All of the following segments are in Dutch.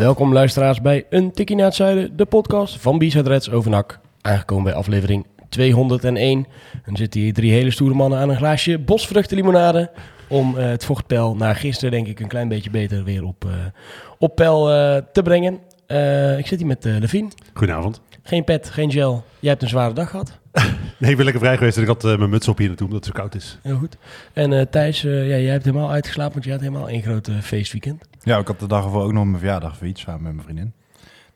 Welkom luisteraars bij Een Tikkie naar het Zuiden, de podcast van Bizet Reds over NAC. Aangekomen bij aflevering 201. En zitten hier drie hele stoere mannen aan een glaasje bosvruchtenlimonade. Om eh, het vochtpeil na gisteren denk ik een klein beetje beter weer op, eh, op peil eh, te brengen. Ik zit hier met Levine. Goedenavond. Geen pet, geen gel. Jij hebt een zware dag gehad. Nee, ik ben lekker vrij geweest en ik had eh, mijn muts op hier naartoe omdat het zo koud is. Heel goed. En eh, Thijs, eh, ja, jij hebt helemaal uitgeslapen, want je had helemaal één grote feestweekend. Ja, ik had de dag ervoor ook nog mijn verjaardag gevierd samen met mijn vriendin.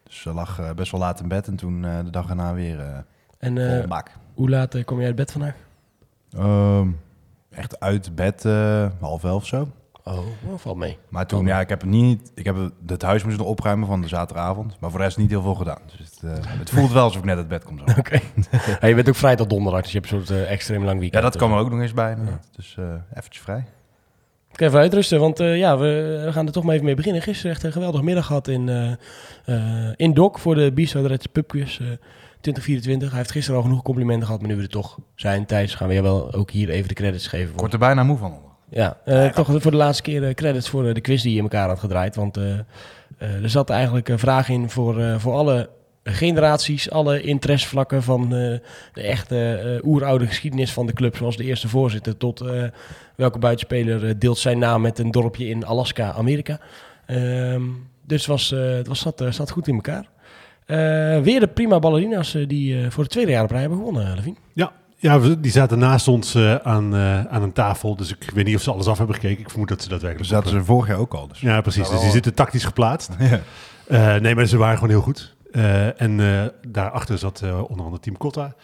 Dus ze lag eh, best wel laat in bed en toen eh, de dag erna weer eh En eh, vol bak. hoe laat kom je uit bed vandaag? Ehm, echt uit bed eh, half elf of zo. Oh, oh, valt mee. Maar toen, ja, ik heb het niet, ik heb het huis moeten opruimen van de zaterdagavond. Maar voor de rest niet heel veel gedaan. Dus het, eh, het voelt wel alsof ik net uit bed kom. Oké. Ja, je bent ook vrij tot donderdag, dus je hebt een soort eh, extreem lang Ja, weekend. dat kwam er ook nog eens bij. Dus eh eventjes vrij. Ik ga even uitrusten, want ja, we, we gaan er toch maar even mee beginnen. Gisteren echt een geweldige middag gehad in, eh, in Dok voor de Biso de Reds Pubquiz eh 2024. Hij heeft gisteren al genoeg complimenten gehad, maar nu we er toch zijn, Thijs, gaan we je wel ook hier even de credits geven. Ik word er bijna moe van. Ja, eh, toch voor de laatste keer eh, credits voor eh, de quiz die je in elkaar had gedraaid. Want er zat eigenlijk een vraag in voor, voor alle generaties, alle interessevlakken van de echte oeroude geschiedenis van de club. Zoals de eerste voorzitter tot welke buitenspeler deelt zijn naam met een dorpje in Alaska, Amerika. Ehm, dus het, was, het was, zat, zat goed in elkaar. Weer de prima ballerina's die voor de tweede jaar op rij hebben gewonnen, Levine. Ja, ja we- die zaten naast ons eh, aan, eh, aan een tafel. Dus ik weet niet of ze alles af hebben gekeken. Ik vermoed dat ze Dus daadwerkelijk... zaten ze vorig jaar ook al. Dus. Ja, precies. Dus die zitten tactisch geplaatst. Ja. Eh, nee, maar ze waren gewoon heel goed. Eh, en eh, daarachter zat eh, onder andere Team Kotta.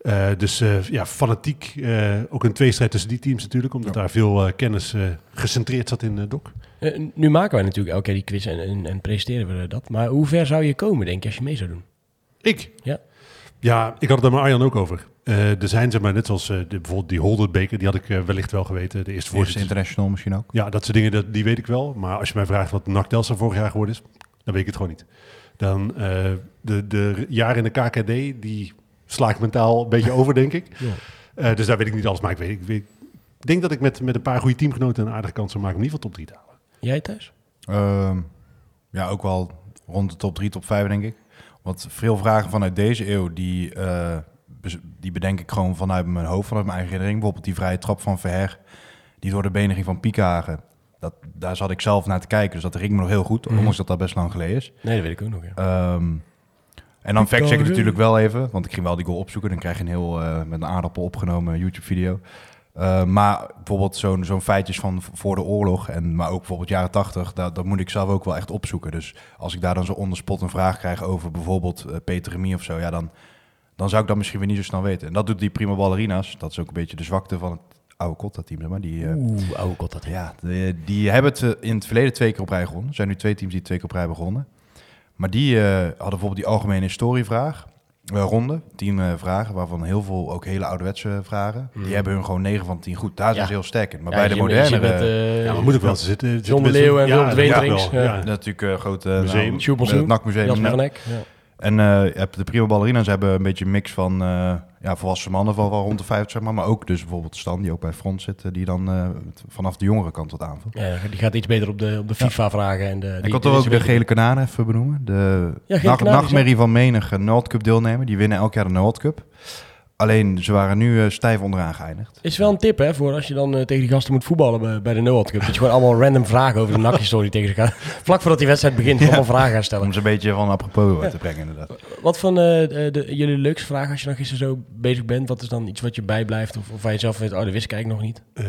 Eh, dus eh, ja, fanatiek. eh, ook een tweestrijd tussen die teams natuurlijk. Omdat daar veel eh, kennis eh, gecentreerd zat in uh, Dok. Eh, nu maken wij natuurlijk elke keer die quiz en, en, en presenteren we dat. Maar hoe ver zou je komen, denk je, als je mee zou doen? Ik? Ja. Ja, ik had het daar met Arjan ook over. Eh, er zijn, zeg maar, net zoals eh, de, bijvoorbeeld die Holderbeker, die had ik eh, wellicht wel geweten. De eerste voorzitter. international misschien ook. Ja, dat soort dingen, dat, die weet ik wel. Maar als je mij vraagt wat NAC Telstar vorig jaar geworden is, dan weet ik het gewoon niet. Dan eh, de, de jaren in de KKD, die sla ik mentaal een beetje over, denk ik. Ja. Eh, dus daar weet ik niet alles. Maar ik, weet, ik, weet, ik denk dat ik met, met een paar goede teamgenoten een aardige kans zou maken om in ieder geval top 3 te halen. Jij thuis? Ehm, ja, ook wel rond de top 3, top 5 denk ik. Want veel vragen vanuit deze eeuw, die, eh, die bedenk ik gewoon vanuit mijn hoofd, vanuit mijn eigen herinnering. Bijvoorbeeld die vrije trap van Verher, die door de benen ging van Piekhagen. Dat, daar zat ik zelf naar te kijken, dus dat herinner me nog heel goed. Mhm. Ondanks dat dat best lang geleden is. Nee, dat weet ik ook nog, ja. Ehm, en dan fact check ik natuurlijk wel even, want ik ging wel die goal opzoeken. Dan krijg je een heel eh, met een aardappel opgenomen YouTube-video. Eh, maar bijvoorbeeld zo'n zo'n feitjes van voor de oorlog, en, maar ook bijvoorbeeld jaren tachtig, dat, dat moet ik zelf ook wel echt opzoeken. Dus als ik daar dan zo onder spot een vraag krijg over bijvoorbeeld eh, Peter Remy of zo, ja, dan, dan zou ik dat misschien weer niet zo snel weten. En dat doet die prima ballerinas. Dat is ook een beetje de zwakte van het oude Cotta-team, zeg maar. Die, eh, Oeh, oude dat. ja, die hebben het eh, in het verleden twee keer op rij gewonnen. Er zijn nu twee teams die twee keer op rij hebben gewonnen. Maar die eh, hadden bijvoorbeeld die algemene historievraag. eh, ronde, tien eh, vragen, waarvan heel veel ook hele ouderwetse vragen. Die hebben hun gewoon 9 van 10 goed. Daar zijn Ja. ze heel sterk in. Maar Ja, bij de moderne... met, ja, maar moet ook wel. Ze zitten, John de Leeuw en Willem de ja, natuurlijk grote Museum. nou, het NAC-museum. Jasper Ja. van Eck. En eh, je hebt de prima ballerina's hebben een beetje een mix van eh, ja, volwassen mannen van wel rond de 50, zeg maar. Maar ook dus bijvoorbeeld Stan, die ook bij front zit, eh, die dan vanaf de jongere kant wat aanvult. Ja, die gaat iets beter op de, op de FIFA-vragen. En de, die, ik had toch ook de gele kananen even benoemen. De Ja, nacht- nachtmerrie van menige Noord Cup deelnemer. Die winnen elk jaar de Noord Cup. Alleen, ze waren nu eh, stijf onderaan geëindigd. Is wel een tip, hè, voor als je dan eh, tegen die gasten moet voetballen bij, bij de Noord Cup. Dat je gewoon allemaal random vragen over de nakje-story tegen ze gaat. Vlak voordat die wedstrijd begint, allemaal vragen gaan stellen. Om ze een beetje van apropos eh, te brengen, inderdaad. Wat van eh, de, de- jullie leukste vraag als je dan gisteren zo bezig bent? Wat is dan iets wat je bijblijft? Of, of waar je zelf weet, oh, dat wist ik nog niet. Ehm,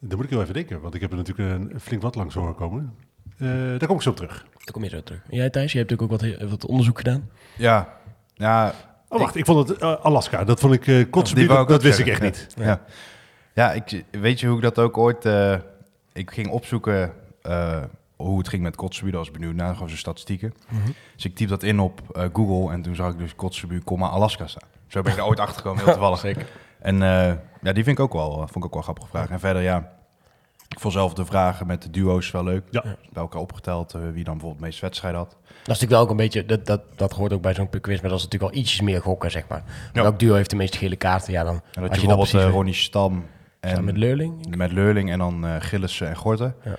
dan moet ik heel even denken, want ik heb er natuurlijk een, flink wat langs horen komen. Eh, daar kom ik zo op terug. Daar kom je zo terug. En jij Thijs, je hebt natuurlijk ook wat, wat onderzoek gedaan. Ja, ja Oh, wacht, ik vond het eh, Alaska. Dat vond ik uh, dat, wist ik echt niet. Ja. Ja, ik, weet je hoe ik dat ook ooit... eh, ik ging opzoeken... hoe het ging met Kotzebue. Was ik benieuwd naar, gewoon zijn statistieken. Mhm. Dus ik typ dat in op Google en toen zag ik dus Kotzebue, Alaska staan. Zo ben ik er ooit achter gekomen, heel toevallig. Zeker. En ja, die vind ik ook wel, vond ik ook wel een grappige vraag. En verder, ja, ik vond zelf de vragen met de duo's wel leuk. Ja. Bij elkaar opgeteld eh, wie dan bijvoorbeeld de meeste wedstrijden had. Dat is natuurlijk wel ook een beetje, dat, dat, dat hoort ook bij zo'n quiz, maar dat is natuurlijk wel ietsjes meer gokken, zeg maar. Ja. Welk duo heeft de meeste gele kaarten? Ja, dan En dat als je bijvoorbeeld precies eh. Ronnie Stam en met Leurling. met Leurling en dan eh Gillissen en Gorten. Ja.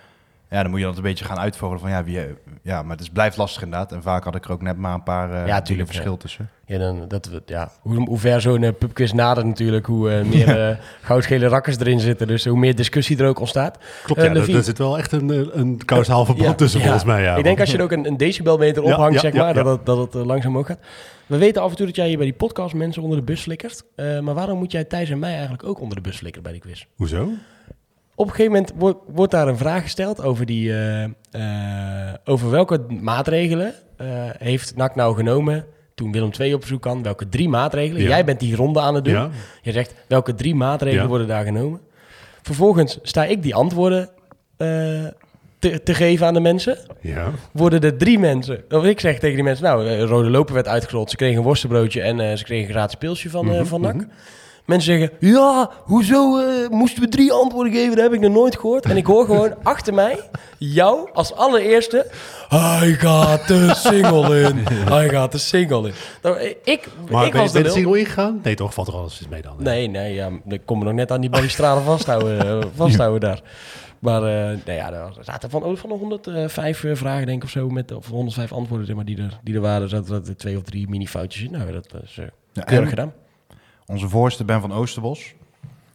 Ja. dan moet je dat een beetje gaan uitvogelen van ja, wie, ja, maar het is, blijft lastig inderdaad. En vaak had ik er ook net maar een paar eh Ja, tuurlijk, verschil tussen. Ja, dan, dat, we- ja. Hoe, hoe ver zo'n eh, pubquiz nadert natuurlijk, hoe eh, meer eh, goudgele rakkers erin zitten. Dus hoe meer discussie er ook ontstaat. Klopt, ja, daar zit wel echt een, een kausaal verband Ja, tussen ja. volgens mij. Ja. ik denk als je er ook een, een decibelmeter Ja, ophangt, ja, zeg ja, maar, ja. dat het, dat het langzaam omhoog gaat. We weten af en toe dat jij hier bij die podcast mensen onder de bus flikkert. Eh, maar waarom moet jij Thijs en mij eigenlijk ook onder de bus flikkeren bij die quiz? Hoezo? Op een gegeven moment wordt, wordt daar een vraag gesteld over, die, eh, eh, over welke maatregelen eh, heeft NAC nou genomen toen Willem II op bezoek kan. Welke drie maatregelen? Ja. Jij bent die ronde aan het doen. Ja. Je zegt welke drie maatregelen Ja. worden daar genomen. Vervolgens sta ik die antwoorden te, te geven aan de mensen. Ja. Worden er drie mensen, of ik zeg tegen die mensen, nou, rode loper werd uitgerold. Ze kregen een worstenbroodje en ze kregen een gratis pilsje van, Mhm, van NAC. Mensen zeggen, ja, hoezo eh, moesten we drie antwoorden geven? Dat heb ik nog nooit gehoord. En ik hoor gewoon achter mij, jou als allereerste, hij gaat de single in. Hij gaat de single in. Nou, ik, ik, Maar ik ben, was je- de single ingegaan? Nee, toch? Valt er alles eens mee dan? hè? Nee, nee, ja, ik kom nog net aan die balustrade vasthouden, eh, vasthouden daar. Maar eh nou ja, er zaten van, oh, van de 105 eh, vragen denk ik of zo, met, of 105 antwoorden zeg maar, die, er, die er waren, zaten er twee of drie mini-foutjes in. Nou, dat is eh, Ja, keurig en gedaan. Onze voorste Ben van Oosterbos.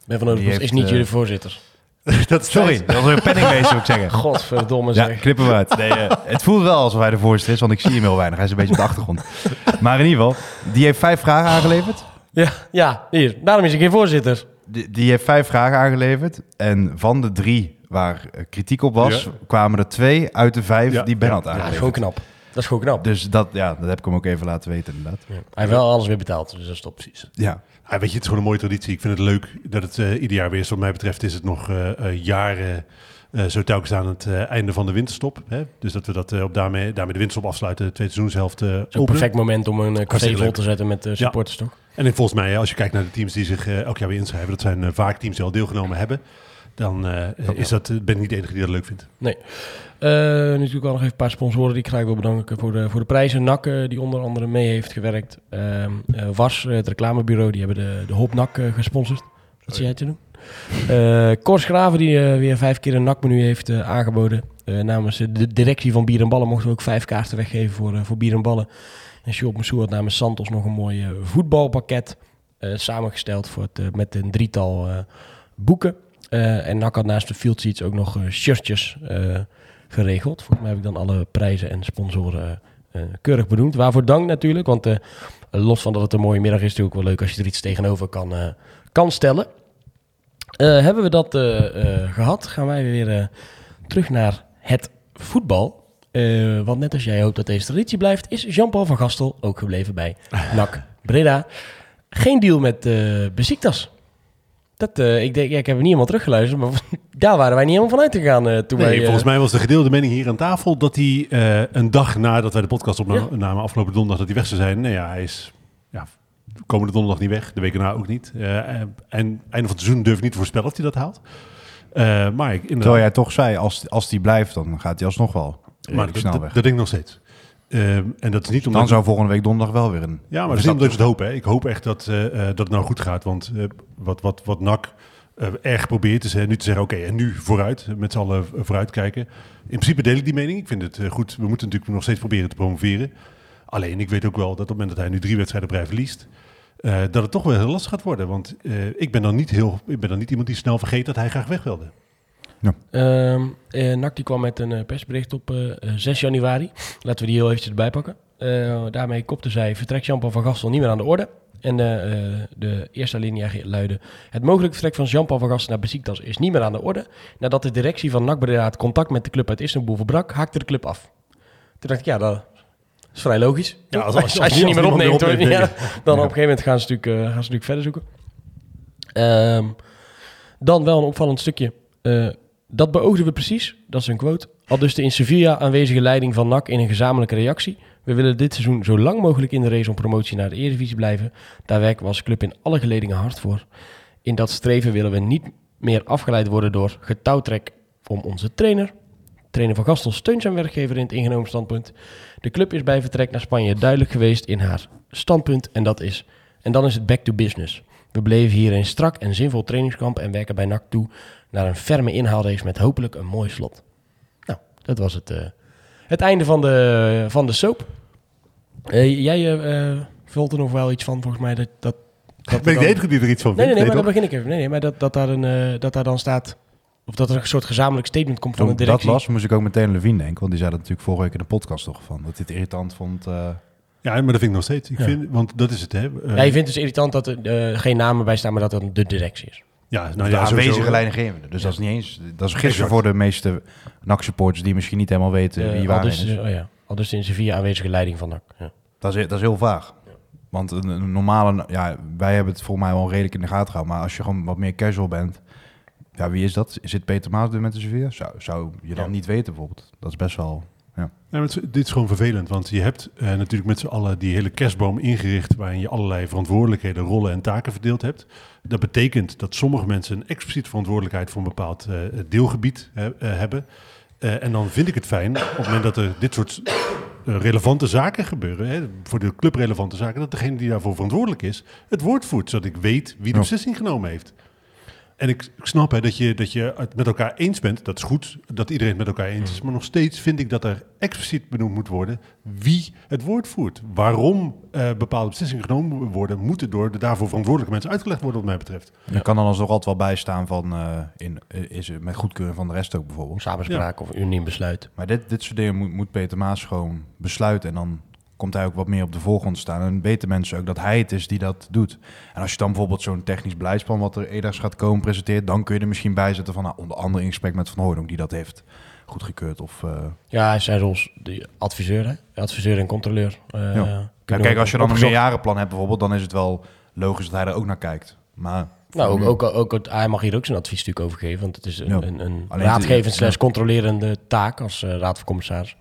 Ben van die is niet eh, jullie voorzitter. dat Sorry, dat was een penningmeester, zou ik zeggen. Godverdomme Ja, zeg. knippen we uit. Nee, eh, het voelt wel alsof hij de voorzitter is, want ik zie hem heel weinig. Hij is een beetje op de achtergrond. Maar in ieder geval, die heeft vijf vragen aangeleverd. Ja, ja, hier. Daarom is ik geen voorzitter. Die, die heeft vijf vragen aangeleverd. En van de drie waar eh, kritiek op was, Ja. kwamen er twee uit de vijf Ja, die Ben ja. had Ja, aangeleverd. gewoon knap. Dat is gewoon knap. Dus dat, ja, dat heb ik hem ook even laten weten, inderdaad. Hij heeft wel alles weer betaald, dus dat is top. Precies. Ja, Ja, weet je, het is gewoon een mooie traditie. Ik vind het leuk dat het eh, ieder jaar weer is. Wat mij betreft is het nog eh, eh, jaren eh, zo telkens aan het eh, einde van de winterstop. Hè? Dus dat we dat op daarmee, daarmee de winterstop afsluiten, de tweede seizoenshelft eh openen. perfect moment om een uh, vol leuk. te zetten met supporters, toch? En volgens mij, als je kijkt naar de teams die zich elk jaar weer inschrijven, dat zijn vaak teams die al deelgenomen hebben. Dan eh, is dat, eh, ben ik niet de enige die dat leuk vindt. Nee. Eh, natuurlijk wel nog even een paar sponsoren die ik graag wil bedanken voor de, voor de prijzen. NAC, die onder andere mee heeft gewerkt. Ehm eh, Was, het reclamebureau, die hebben de, de Hop NAC gesponsord. Wat zie jij te doen? Kors Graven, die weer vijf keer een NAC-menu heeft aangeboden. Namens de directie van Bier en Ballen mochten we ook vijf kaarten weggeven voor, voor Bier en Ballen. En Sjoerd Moussou had namens Santos nog een mooi voetbalpakket samengesteld voor het, met een drietal boeken. Eh, en NAC had naast de field seats ook nog eh, shirtjes eh, geregeld. Volgens mij heb ik dan alle prijzen en sponsoren keurig benoemd. Waarvoor dank natuurlijk, want los van dat het een mooie middag is, is het natuurlijk wel leuk als je er iets tegenover kan, kan stellen. Hebben we dat eh, eh, gehad, gaan wij weer terug naar het voetbal. Eh, want net als jij hoopt dat deze traditie blijft, is Jean-Paul van Gastel ook gebleven bij NAC Breda. Geen deal met eh Besiktas. Dat, eh, ik, denk, ja, ik heb er niet helemaal teruggeluisterd, maar daar waren wij niet helemaal van uitgegaan uh, toen Nee, wij... eh, volgens mij was de gedeelde mening hier aan tafel dat hij eh, een dag nadat wij de podcast opnamen, afgelopen donderdag, dat hij weg zou zijn. Nee, ja, hij is ja, komende donderdag niet weg, de week daarna ook niet. Eh, en einde van het seizoen durf ik niet te voorspellen of hij dat haalt. Eh, maar ik, inderdaad, Terwijl jij toch zei, als, als die blijft, dan gaat hij alsnog wel maar dat, snel dat, weg. dat denk ik nog steeds. Eh, en dat is niet omdat Dan zou volgende week donderdag wel weer een... Ja, maar dat is niet stap omdat ik het hoop. Hè. Ik hoop echt dat, eh, eh, dat het nou goed gaat. Want wat, wat, wat NAC erg probeert is hè, nu te zeggen... oké, en nu vooruit, met z'n allen vooruit kijken. In principe deel ik die mening. Ik vind het goed. We moeten natuurlijk nog steeds proberen te promoveren. Alleen, ik weet ook wel dat op het moment dat hij nu drie wedstrijden op rij verliest... dat het toch wel heel lastig gaat worden. Want ik, ben dan niet heel, ik ben dan niet iemand die snel vergeet dat hij graag weg wilde. Ehm eh, NAC die kwam met een eh, persbericht op eh, eh, 6 januari. Laten we die heel eventjes erbij pakken. Daarmee kopte zij vertrek Jean-Paul van Gastel niet meer aan de orde. En eh, de eerste alinea luidde... Het mogelijk vertrek van Jean-Paul van Gastel naar Besiktas is niet meer aan de orde. Nadat de directie van NAC Breda het contact met de club uit Istanbul verbrak, haakte de club af. Toen dacht ik, ja, dat is vrij logisch. Ja, als- als, als- als je niet meer opneemt, meer hoor. opneemt, Ja, dan op een gegeven moment gaan ze natuurlijk, gaan ze natuurlijk verder zoeken. Ehm, dan wel een opvallend stukje. Dat beoogden we precies, dat is een quote, Al dus de in Sevilla aanwezige leiding van NAC in een gezamenlijke reactie. We willen dit seizoen zo lang mogelijk in de race om promotie naar de Eredivisie blijven. Daar werken we als club in alle geledingen hard voor. In dat streven willen we niet meer afgeleid worden door getouwtrek om onze trainer. Trainer van Gastel steunt zijn werkgever in het ingenomen standpunt. De club is bij vertrek naar Spanje duidelijk geweest in haar standpunt en dat is... En dan is het back to business. We bleven hier een strak en zinvol trainingskamp en werken bij NAC toe naar een ferme inhaalrace met hopelijk een mooi slot. Nou, dat was het, eh, het einde van de, van de soap. Eh, jij eh, eh, vult er nog wel iets van, volgens mij, dat... dat, dat Ben ik er de enige die er iets van Nee, vindt? nee, nee, maar toch? dan begin ik even. Nee, nee, maar dat, dat, daar een, dat daar dan staat... Of dat er een soort gezamenlijk statement komt van Toen de ik dat directie. las, moest ik ook meteen Levine denken. Want die zei dat natuurlijk vorige week in de podcast toch van. Dat hij het irritant vond. eh, Ja, maar dat vind ik nog steeds. Ik Ja. vind, want dat is het, hè. Ja, je vindt het dus irritant dat er geen namen bij staan, maar dat het de directie is. Ja, nou de ja, aanwezige leidinggevende. Dus dat is niet eens... Dat is gisteren voor de meeste NAC-supporters die misschien niet helemaal weten wie waar is. eh, oh ja, al dus in Sevilla aanwezige leiding van NAC. Ja. Dat is, dat is heel vaag. Want een, een normale... Ja, wij hebben het volgens mij wel redelijk in de gaten gehouden. Maar als je gewoon wat meer casual bent... Ja, wie is dat? Is het Peter Maas met de Sevilla? Zou, zou je dan niet weten bijvoorbeeld? Dat is best wel... Ja, dit is gewoon vervelend, want je hebt eh, natuurlijk met z'n allen die hele kerstboom ingericht waarin je allerlei verantwoordelijkheden, rollen en taken verdeeld hebt. Dat betekent dat sommige mensen een expliciete verantwoordelijkheid voor een bepaald eh, deelgebied eh, hebben. En dan vind ik het fijn op het moment dat er dit soort relevante zaken gebeuren, hè, voor de club relevante zaken, dat degene die daarvoor verantwoordelijk is, het woord voert, zodat ik weet wie de beslissing genomen heeft. En ik, ik snap hè, dat, je, dat je het met elkaar eens bent. Dat is goed dat iedereen het met elkaar eens is. Maar nog steeds vind ik dat er expliciet benoemd moet worden wie het woord voert. Waarom eh, bepaalde beslissingen genomen worden, moeten door de daarvoor verantwoordelijke mensen uitgelegd worden, wat mij betreft. Er kan dan alsnog altijd wel bijstaan van... eh, in, eh, is het met goedkeuring van de rest ook bijvoorbeeld. Samenspraak of unaniem besluit. Maar dit, dit soort dingen moet, moet Peter Maas gewoon besluiten. En dan komt hij ook wat meer op de voorgrond staan. En weten mensen ook dat hij het is die dat doet. En als je dan bijvoorbeeld zo'n technisch beleidsplan... wat er edags gaat komen presenteert... dan kun je er misschien bij zetten van... Nou, onder andere in gesprek met Van Hooydonk... die dat heeft goedgekeurd. Of, eh, Ja, hij zijn de adviseur, hè? adviseur en controleur. Eh, Ja. we kijk, als je dan een meerjarenplan hebt bijvoorbeeld... dan is het wel logisch dat hij er ook naar kijkt. Maar Nou, ook, ook, ook, het- hij mag hier ook zijn advies natuurlijk over geven. Want het is een, Ja. een, een raadgevend slash ja. controlerende taak als eh, raad van commissaris.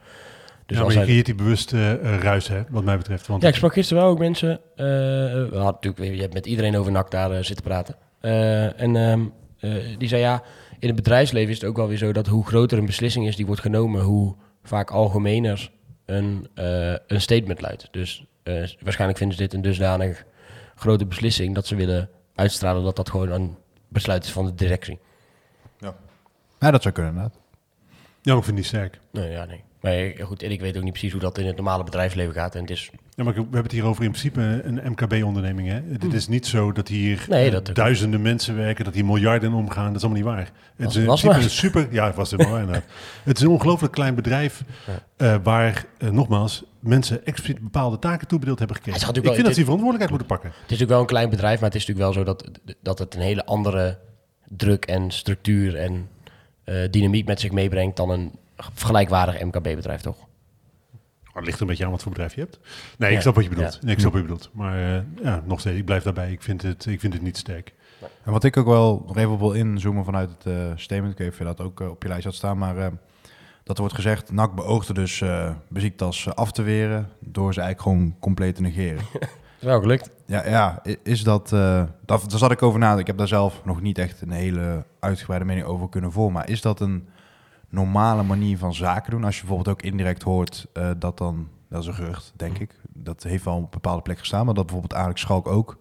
Dus ja, maar je hij, creëert die bewust eh, ruis, hè, wat mij betreft. Want ja, ik sprak gisteren wel ook mensen. eh, we hadden natuurlijk, je hebt met iedereen over NAC daar eh, zitten praten. Eh, en ehm, eh, die zei ja, in het bedrijfsleven is het ook wel weer zo dat hoe groter een beslissing is die wordt genomen, hoe vaak algemener een, een statement luidt. Dus eh, waarschijnlijk vinden ze dit een dusdanig grote beslissing dat ze willen uitstralen dat dat gewoon een besluit is van de directie. ja, dat zou kunnen inderdaad. ja, ik vind die sterk. Nee, ja, nee. Maar goed, en ik weet ook niet precies hoe dat in het normale bedrijfsleven gaat. En het is, Ja, maar we hebben het hier over in principe een MKB-onderneming. Hè? Het is niet zo dat hier Nee, dat ook duizenden mensen werken, dat hier miljarden omgaan. Dat is allemaal niet waar. Het is in was waar. een super. Ja, het was helemaal waar inderdaad. Het is een ongelooflijk klein bedrijf eh, waar, eh, nogmaals, mensen expliciet bepaalde taken toebedeeld hebben gekregen. Ik gaat vind dat wel- ze die verantwoordelijkheid moeten pakken. het is natuurlijk wel een klein bedrijf, maar het is natuurlijk wel zo dat, dat het een hele andere druk en structuur en eh, dynamiek met zich meebrengt dan een vergelijkwaardig MKB-bedrijf, toch? Maar het ligt er een beetje aan wat voor bedrijf je hebt. Nee, ik Ja. snap wat je bedoelt. Ja. Nee, ik snap wat je bedoelt. Maar eh, ja, nog steeds, ik blijf daarbij. Ik vind het, ik vind het niet sterk. En wat ik ook wel nog even op wil inzoomen vanuit het eh, statement, ik weet niet of je dat ook eh, op je lijst had staan, maar eh, dat er wordt gezegd, NAC beoogde dus eh Beziektas af te weren door ze eigenlijk gewoon compleet te negeren. is wel gelukt. ja, ja, is dat, eh dat, daar zat ik over na. Ik heb daar zelf nog niet echt een hele uitgebreide mening over kunnen vormen, maar is dat een normale manier van zaken doen? Als je bijvoorbeeld ook indirect hoort eh, dat dan, dat is een gerucht, denk ik, dat heeft wel op een bepaalde plek gestaan, maar dat bijvoorbeeld Alex Schalk ook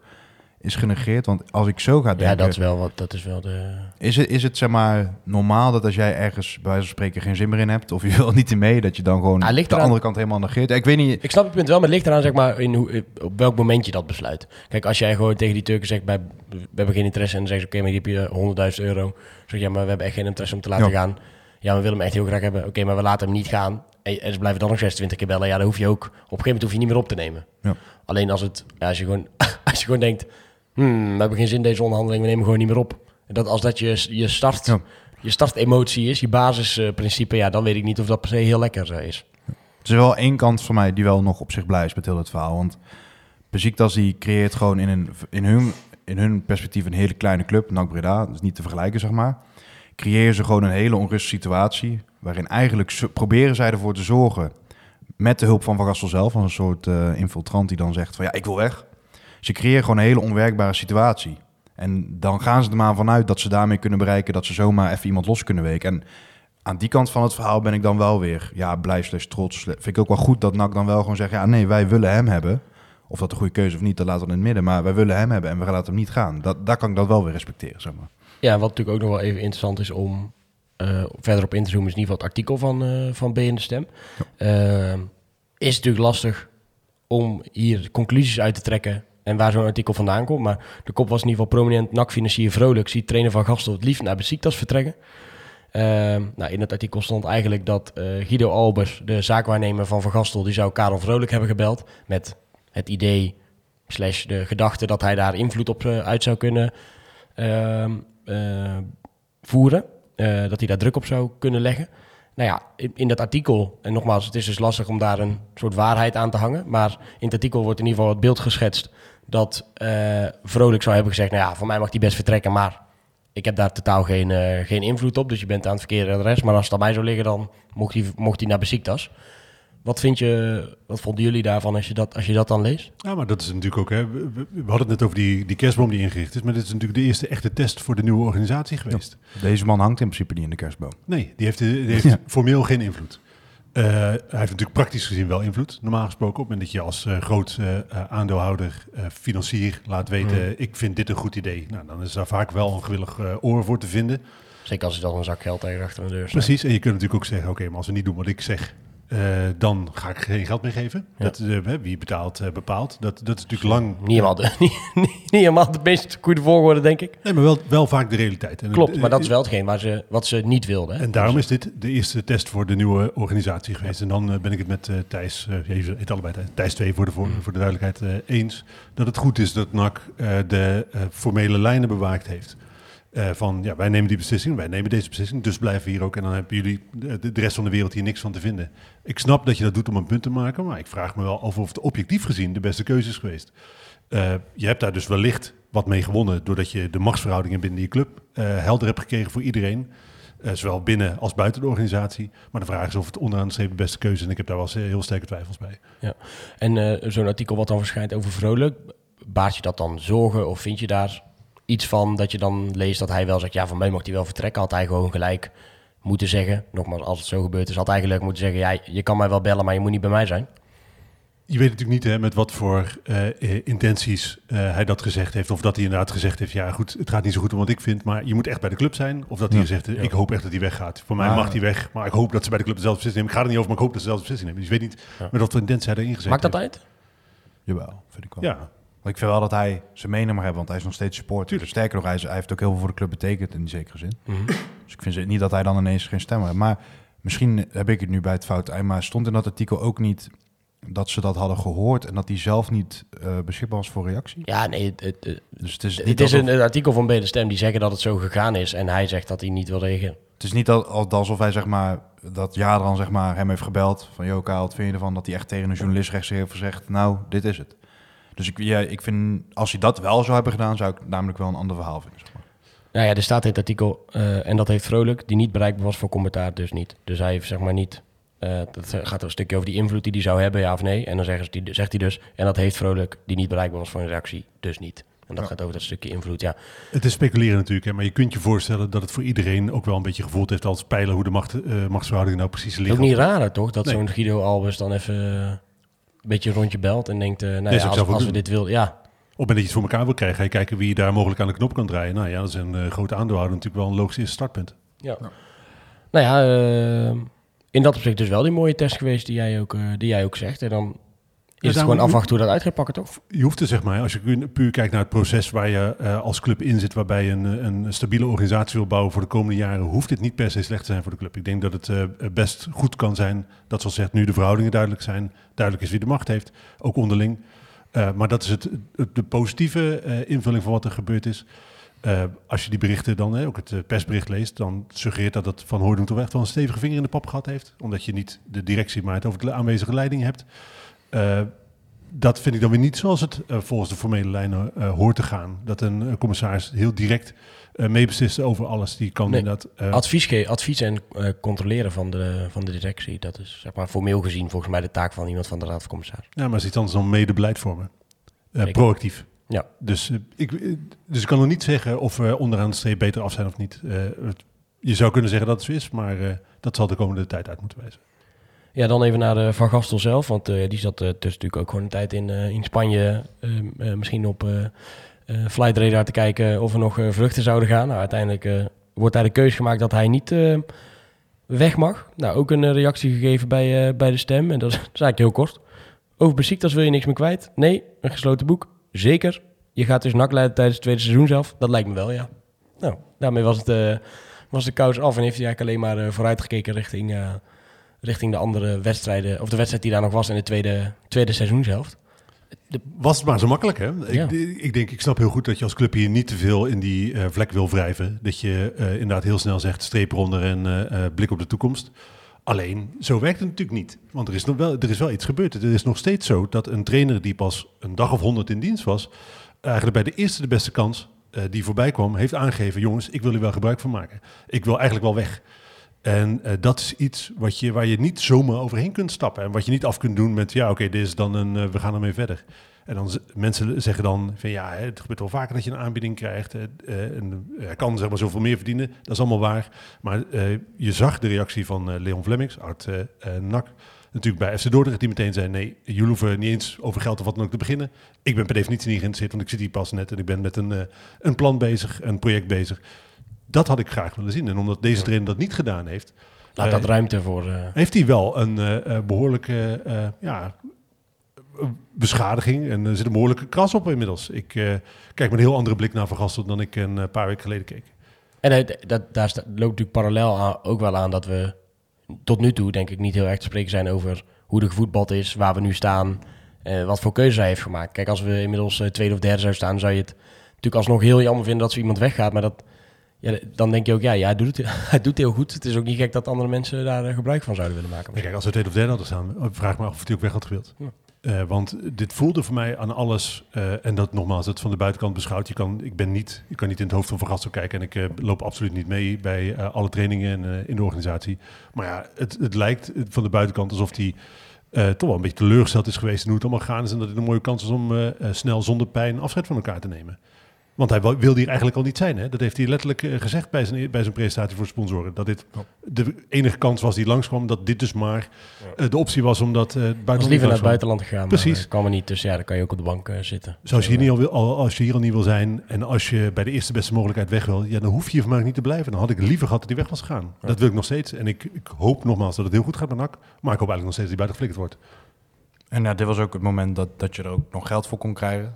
is genegeerd. Want als ik zo ga denken... Ja, dat is wel wat, dat is wel de... Is het, is het zeg maar normaal dat als jij ergens bij wijze van spreken geen zin meer in hebt of je wil niet in mee, dat je dan gewoon Ah, de eraan. andere kant helemaal negeert? Ik weet niet. Ik snap het punt wel, maar het ligt eraan zeg maar, in hoe, op welk moment je dat besluit. Kijk, als jij gewoon tegen die Turken zegt, bij, we hebben geen interesse en dan zeggen ze, oké, maar die heb je 100.000 euro. Zeg je, ja, maar we hebben echt geen interesse om te laten Ja. gaan. Ja, we willen hem echt heel graag hebben. Oké, maar we laten hem niet gaan. En, ze blijven dan nog 26 keer bellen. Ja, dan hoef je ook, op een gegeven moment hoef je niet meer op te nemen. Ja. Alleen als, het, ja, als, je gewoon, als je gewoon denkt, hmm, we hebben geen zin in deze onderhandeling, we nemen gewoon niet meer op. En dat, als dat je, je start... Ja. Je startemotie is, je basisprincipe, ja, dan weet ik niet of dat per se heel lekker eh, is. Er is wel één kant van mij die wel nog op zich blij is met heel het verhaal. Want Beziektas die creëert gewoon in, een, in, hun, in hun perspectief een hele kleine club, NAC Breda, dat is niet te vergelijken zeg maar. Creëren ze gewoon een hele onrustige situatie. Waarin eigenlijk proberen zij ervoor te zorgen, met de hulp van Van Gastel zelf, van een soort eh, infiltrant die dan zegt van ja, ik wil weg. Ze creëren gewoon een hele onwerkbare situatie. En dan gaan ze er maar vanuit dat ze daarmee kunnen bereiken dat ze zomaar even iemand los kunnen weken. En aan die kant van het verhaal ben ik dan wel weer ja, blij slash trots. Vind ik ook wel goed dat NAC dan wel gewoon zegt, ja nee, wij willen hem hebben. Of dat een goede keuze of niet, dat laten we in het midden. Maar wij willen hem hebben en we laten hem niet gaan. Dat, daar kan ik dat wel weer respecteren, zeg maar. Ja, wat natuurlijk ook nog wel even interessant is om eh, verder op in te zoomen, is in ieder geval het artikel van, eh van B in de Stem. Eh, is natuurlijk lastig om hier conclusies uit te trekken en waar zo'n artikel vandaan komt. Maar de kop was in ieder geval prominent NAC-financier Vrolijk ziet trainer van Gastel het liefst naar Besiktas vertrekken. Eh, nou, in het artikel stond eigenlijk dat Guido Albers, de zaakwaarnemer van Van Gastel, die zou Karel Vrolijk hebben gebeld met het idee slash de gedachte dat hij daar invloed op uit zou kunnen ehm, eh, voeren. Eh, dat hij daar druk op zou kunnen leggen. Nou ja, in, dat artikel, en nogmaals, het is dus lastig om daar een soort waarheid aan te hangen. Maar in het artikel wordt in ieder geval het beeld geschetst dat eh, Vrolijk zou hebben gezegd: Nou ja, voor mij mag hij best vertrekken, maar ik heb daar totaal geen, eh, geen invloed op. Dus je bent aan het verkeerde adres. Maar als het aan mij zou liggen, dan mocht hij, mocht hij naar Besiktas. Wat, vind je, wat vonden jullie daarvan als je dat, als je dat dan leest? Ja, maar dat is natuurlijk ook. Hè, we, hadden het net over die, die kerstboom die ingericht is. Maar dit is natuurlijk de eerste echte test voor de nieuwe organisatie geweest. Deze man hangt in principe niet in de kerstboom. Nee, die heeft, die heeft Ja. formeel geen invloed. Eh, hij heeft natuurlijk praktisch gezien wel invloed, normaal gesproken. Op het moment dat je als eh, groot eh, eh, aandeelhouder, eh, financier laat weten... ik vind dit een goed idee. Nou, dan is daar vaak wel een gewillig eh, oor voor te vinden. Zeker als er dan een zak geld tegen achter de deur staat. Precies, en je kunt natuurlijk ook zeggen... oké, maar als we niet doen wat ik zeg... eh, dan ga ik geen geld meer geven. Ja. Dat, eh, wie betaalt, eh, bepaalt. Dat, dat is natuurlijk lang... Niet helemaal de, niet, niet, helemaal de meest goede volgorde, denk ik. Nee, maar wel, wel vaak de realiteit. En, Klopt, maar dat is wel hetgeen waar ze, wat ze niet wilden. hè. En daarom is dit de eerste test voor de nieuwe organisatie geweest. En dan ben ik het met Thijs, je heet allebei Thijs, Thijs 2 voor de, voor, voor de duidelijkheid, eens. Dat het goed is dat NAC de formele lijnen bewaakt heeft. Eh, van ja, wij nemen die beslissing, wij nemen deze beslissing, dus blijven hier ook. En dan hebben jullie de, rest van de wereld hier niks van te vinden. Ik snap dat je dat doet om een punt te maken, maar ik vraag me wel af of het objectief gezien de beste keuze is geweest. Eh, je hebt daar dus wellicht wat mee gewonnen doordat je de machtsverhoudingen binnen die club eh, helder hebt gekregen voor iedereen. Zowel binnen als buiten de organisatie. Maar de vraag is of het onderaan de streep de beste keuze is. En ik heb daar wel heel sterke twijfels bij. En eh, zo'n artikel wat dan verschijnt over Vrolijk, baart je dat dan zorgen of vind je daar iets van dat je dan leest dat hij wel zegt, ja, van mij mag hij wel vertrekken, had hij gewoon gelijk moeten zeggen. Nogmaals, als het zo gebeurd is, had hij gelijk moeten zeggen, ja, je kan mij wel bellen, maar je moet niet bij mij zijn. Je weet natuurlijk niet hè, met wat voor eh, eh, intenties eh, hij dat gezegd heeft. Of dat hij inderdaad gezegd heeft, ja goed, het gaat niet zo goed om wat ik vind. Maar je moet echt bij de club zijn. Of dat hij Ja. zegt, eh, ik hoop echt dat hij weggaat. Voor mij Maar- mag hij weg. Maar ik hoop dat ze bij de club dezelfde beslissing nemen. Ik ga er niet over, maar ik hoop dat ze dezelfde beslissing nemen. Dus je weet niet Ja. met wat voor intentie hij erin gezet Maakt dat heeft. uit? Jawel, vind ik wel. Ja, Maar ik vind wel dat hij zijn mening mag hebben, want hij is nog steeds supporter. Tuurlijk. Sterker nog, hij, is- hij heeft ook heel veel voor de club betekend in die zekere zin. Mhm. Dus ik vind ze- niet dat hij dan ineens geen stem heeft. Maar misschien heb ik het nu bij het fout. Maar stond in dat artikel ook niet dat ze dat hadden gehoord en dat hij zelf niet eh, beschikbaar was voor reactie? Ja, nee, het, het, Dus het is niet, het is een, een artikel van Bede Stem die zeggen dat het zo gegaan is en hij zegt dat hij niet wil reageren. het is niet al- al- alsof hij zeg maar dat Jadran zeg maar hem heeft gebeld van yo Kaal, wat vind je ervan dat hij echt tegen een journalist rechts heeft gezegd nou dit is het. Dus ik, ja, ik vind als hij dat wel zou hebben gedaan, zou ik namelijk wel een ander verhaal vinden. Zeg maar. Nou ja, er staat in het artikel, eh, en dat heeft Vrolijk, die niet bereikbaar was voor commentaar, dus niet. Dus hij heeft zeg maar niet, eh, dat gaat er een stukje over die invloed die hij zou hebben, ja of nee. En dan zeggen ze, die, zegt hij dus, en dat heeft Vrolijk, die niet bereikbaar was voor een reactie, dus niet. En dat Ja. gaat over dat stukje invloed, ja. het is speculeren natuurlijk. Hè, maar je kunt je voorstellen dat het voor iedereen ook wel een beetje gevoeld heeft als pijlen hoe de macht, eh, machtsverhoudingen nou precies Het is liggen. ook niet raar toch, dat Nee. zo'n Guido Albers dan even een beetje een rondje belt en denkt, eh, nou ja, als, we dit willen, ja. Op het moment dat je het voor elkaar wil krijgen, ga je kijken wie daar mogelijk aan de knop kan draaien. Nou ja, dat is een eh, grote aandeelhouder natuurlijk wel een logisch eerste startpunt. ja. Nou ja, eh, in dat opzicht dus wel die mooie test geweest die jij ook, eh, die jij ook zegt. En dan het gewoon afwachten hoe dat uit gaat pakken, toch? Je hoeft er zeg maar, als je pu- puur kijkt naar het proces waar je eh, als club in zit, waarbij je een, eh, een stabiele organisatie wil bouwen voor de komende jaren, hoeft dit niet per se slecht te zijn voor de club. Ik denk dat het eh, best goed kan zijn dat, zoals zegt, nu de verhoudingen duidelijk zijn, duidelijk is wie de macht heeft, ook onderling. Maar dat is het, het- de positieve invulling van wat er gebeurd is. Als je die berichten dan, hè, ook het persbericht leest, dan suggereert dat dat Van Hooydonk toch echt wel een stevige vinger in de pap gehad heeft. Omdat je niet de directie, maar het over de aanwezige leiding hebt. Eh, dat vind ik dan weer niet zoals het eh, volgens de formele lijnen eh, hoort te gaan. Dat een commissaris heel direct meebeslist over alles. Die kan Nee. inderdaad... Advies, advies en controleren van de, van de directie, dat is zeg maar formeel gezien volgens mij de taak van iemand van de Raad van Commissaris. ja, maar is iets anders dan mede beleid vormen. Proactief. Ja. Dus, ik, dus ik kan nog niet zeggen of we onderaan de streep beter af zijn of niet. Je zou kunnen zeggen dat het zo is, maar dat zal de komende tijd uit moeten wijzen. Ja, dan even naar de Van Gastel zelf, want eh, die zat eh, tussen natuurlijk ook gewoon een tijd in, eh, in Spanje, eh, eh, misschien op eh eh, Flight Radar te kijken of er nog eh, vluchten zouden gaan. Nou, uiteindelijk eh, wordt daar de keuze gemaakt dat hij niet eh, weg mag. Nou, ook een eh, reactie gegeven bij, eh, bij de stem, en dat is, eigenlijk heel kort. Over Besiktas wil je niks meer kwijt? Nee, een gesloten boek? Zeker. Je gaat dus nak leiden tijdens het tweede seizoen zelf? Dat lijkt me wel, ja. Nou, daarmee was, het, eh, was de kous af en heeft hij eigenlijk alleen maar eh, vooruitgekeken richting, eh, richting de andere wedstrijden, of de wedstrijd die daar nog was in de tweede, tweede seizoenshelft. Was het maar zo makkelijk, hè? Ja. Ik, ik denk, ik snap heel goed dat je als club hier niet te veel in die eh, vlek wil wrijven. Dat je eh, inderdaad heel snel zegt, streep eronder en eh, blik op de toekomst. Alleen, zo werkt het natuurlijk niet. Want er is, nog wel, er is wel iets gebeurd. Het is nog steeds zo dat een trainer die pas een dag of honderd in dienst was... eigenlijk bij de eerste de beste kans die voorbij kwam... heeft aangegeven, jongens, ik wil er wel gebruik van maken. Ik wil eigenlijk wel weg. En eh, dat is iets wat je, waar je niet zomaar overheen kunt stappen. En wat je niet af kunt doen met, ja, oké, dit is dan een, eh, we gaan ermee verder. En dan mensen zeggen dan van, ja, het gebeurt wel vaker dat je een aanbieding krijgt. eh, en hij kan zeg maar zoveel meer verdienen. Dat is allemaal waar. Maar je zag de reactie van Leon Flemmings, eh, NAC. Natuurlijk bij FC Dordrecht, die meteen zei, nee, jullie hoeven niet eens over geld of wat dan ook te beginnen. Ik ben per definitie niet geïnteresseerd, want ik zit hier pas net en ik ben met een, een plan bezig, een project bezig. Dat had ik graag willen zien. En omdat deze trainer dat niet gedaan heeft, Laat Eh, dat ruimte voor... eh, heeft hij wel een eh, eh, behoorlijke eh, ja, beschadiging. En er zit een behoorlijke kras op inmiddels. Ik kijk met een heel andere blik naar Van Gastel dan ik een paar weken geleden keek. En dat, daar loopt natuurlijk parallel aan, ook wel aan dat we tot nu toe, denk ik, niet heel erg te spreken zijn over hoe de gevoetbald is, waar we nu staan, eh, wat voor keuze hij heeft gemaakt. Kijk, als we inmiddels tweede of derde zouden staan, zou je het natuurlijk alsnog heel jammer vinden dat zo iemand weggaat. Maar dat, ja, dan denk je ook, ja, ja hij, doet het, hij doet heel goed. Het is ook niet gek dat andere mensen daar eh, gebruik van zouden willen maken. Kijk, als we tweede of derde hadden staan, eh, vraag me af of hij ook weg had gewild. Ja. Eh, want dit voelde voor mij aan alles, eh, en dat nogmaals, het van de buitenkant beschouwd. Je kan, ik, ben niet, ik kan niet in het hoofd van Van Gastel kijken en ik loop absoluut niet mee bij alle trainingen en, in de organisatie. Maar ja, het, het lijkt van de buitenkant alsof hij toch wel een beetje teleurgesteld is geweest in hoe het allemaal gaan is. En dat het een mooie kans is om snel zonder pijn afscheid van elkaar te nemen. Want hij wil- wilde hier eigenlijk al niet zijn. Hè? Dat heeft hij letterlijk eh, gezegd bij zijn, bij zijn presentatie voor sponsoren. Dat dit de enige kans was die langskwam. Dat dit dus maar eh, de optie was omdat uh, Ik was liever naar het buitenland gegaan, Precies. maar eh, kwam er niet. Dus ja, dan kan je ook op de bank eh, zitten. Zoals je hier niet al, wil, al- als je hier al niet wil zijn en als je bij de eerste beste mogelijkheid weg wil, ja, dan hoef je hier van mij niet te blijven. Dan had ik liever gehad dat hij weg was gegaan. Dat wil ik nog steeds. En ik, ik hoop nogmaals dat het heel goed gaat met NAC. Maar ik hoop eigenlijk nog steeds dat hij buiten geflikkerd wordt. En ja, dit was ook het moment dat, dat je er ook nog geld voor kon krijgen.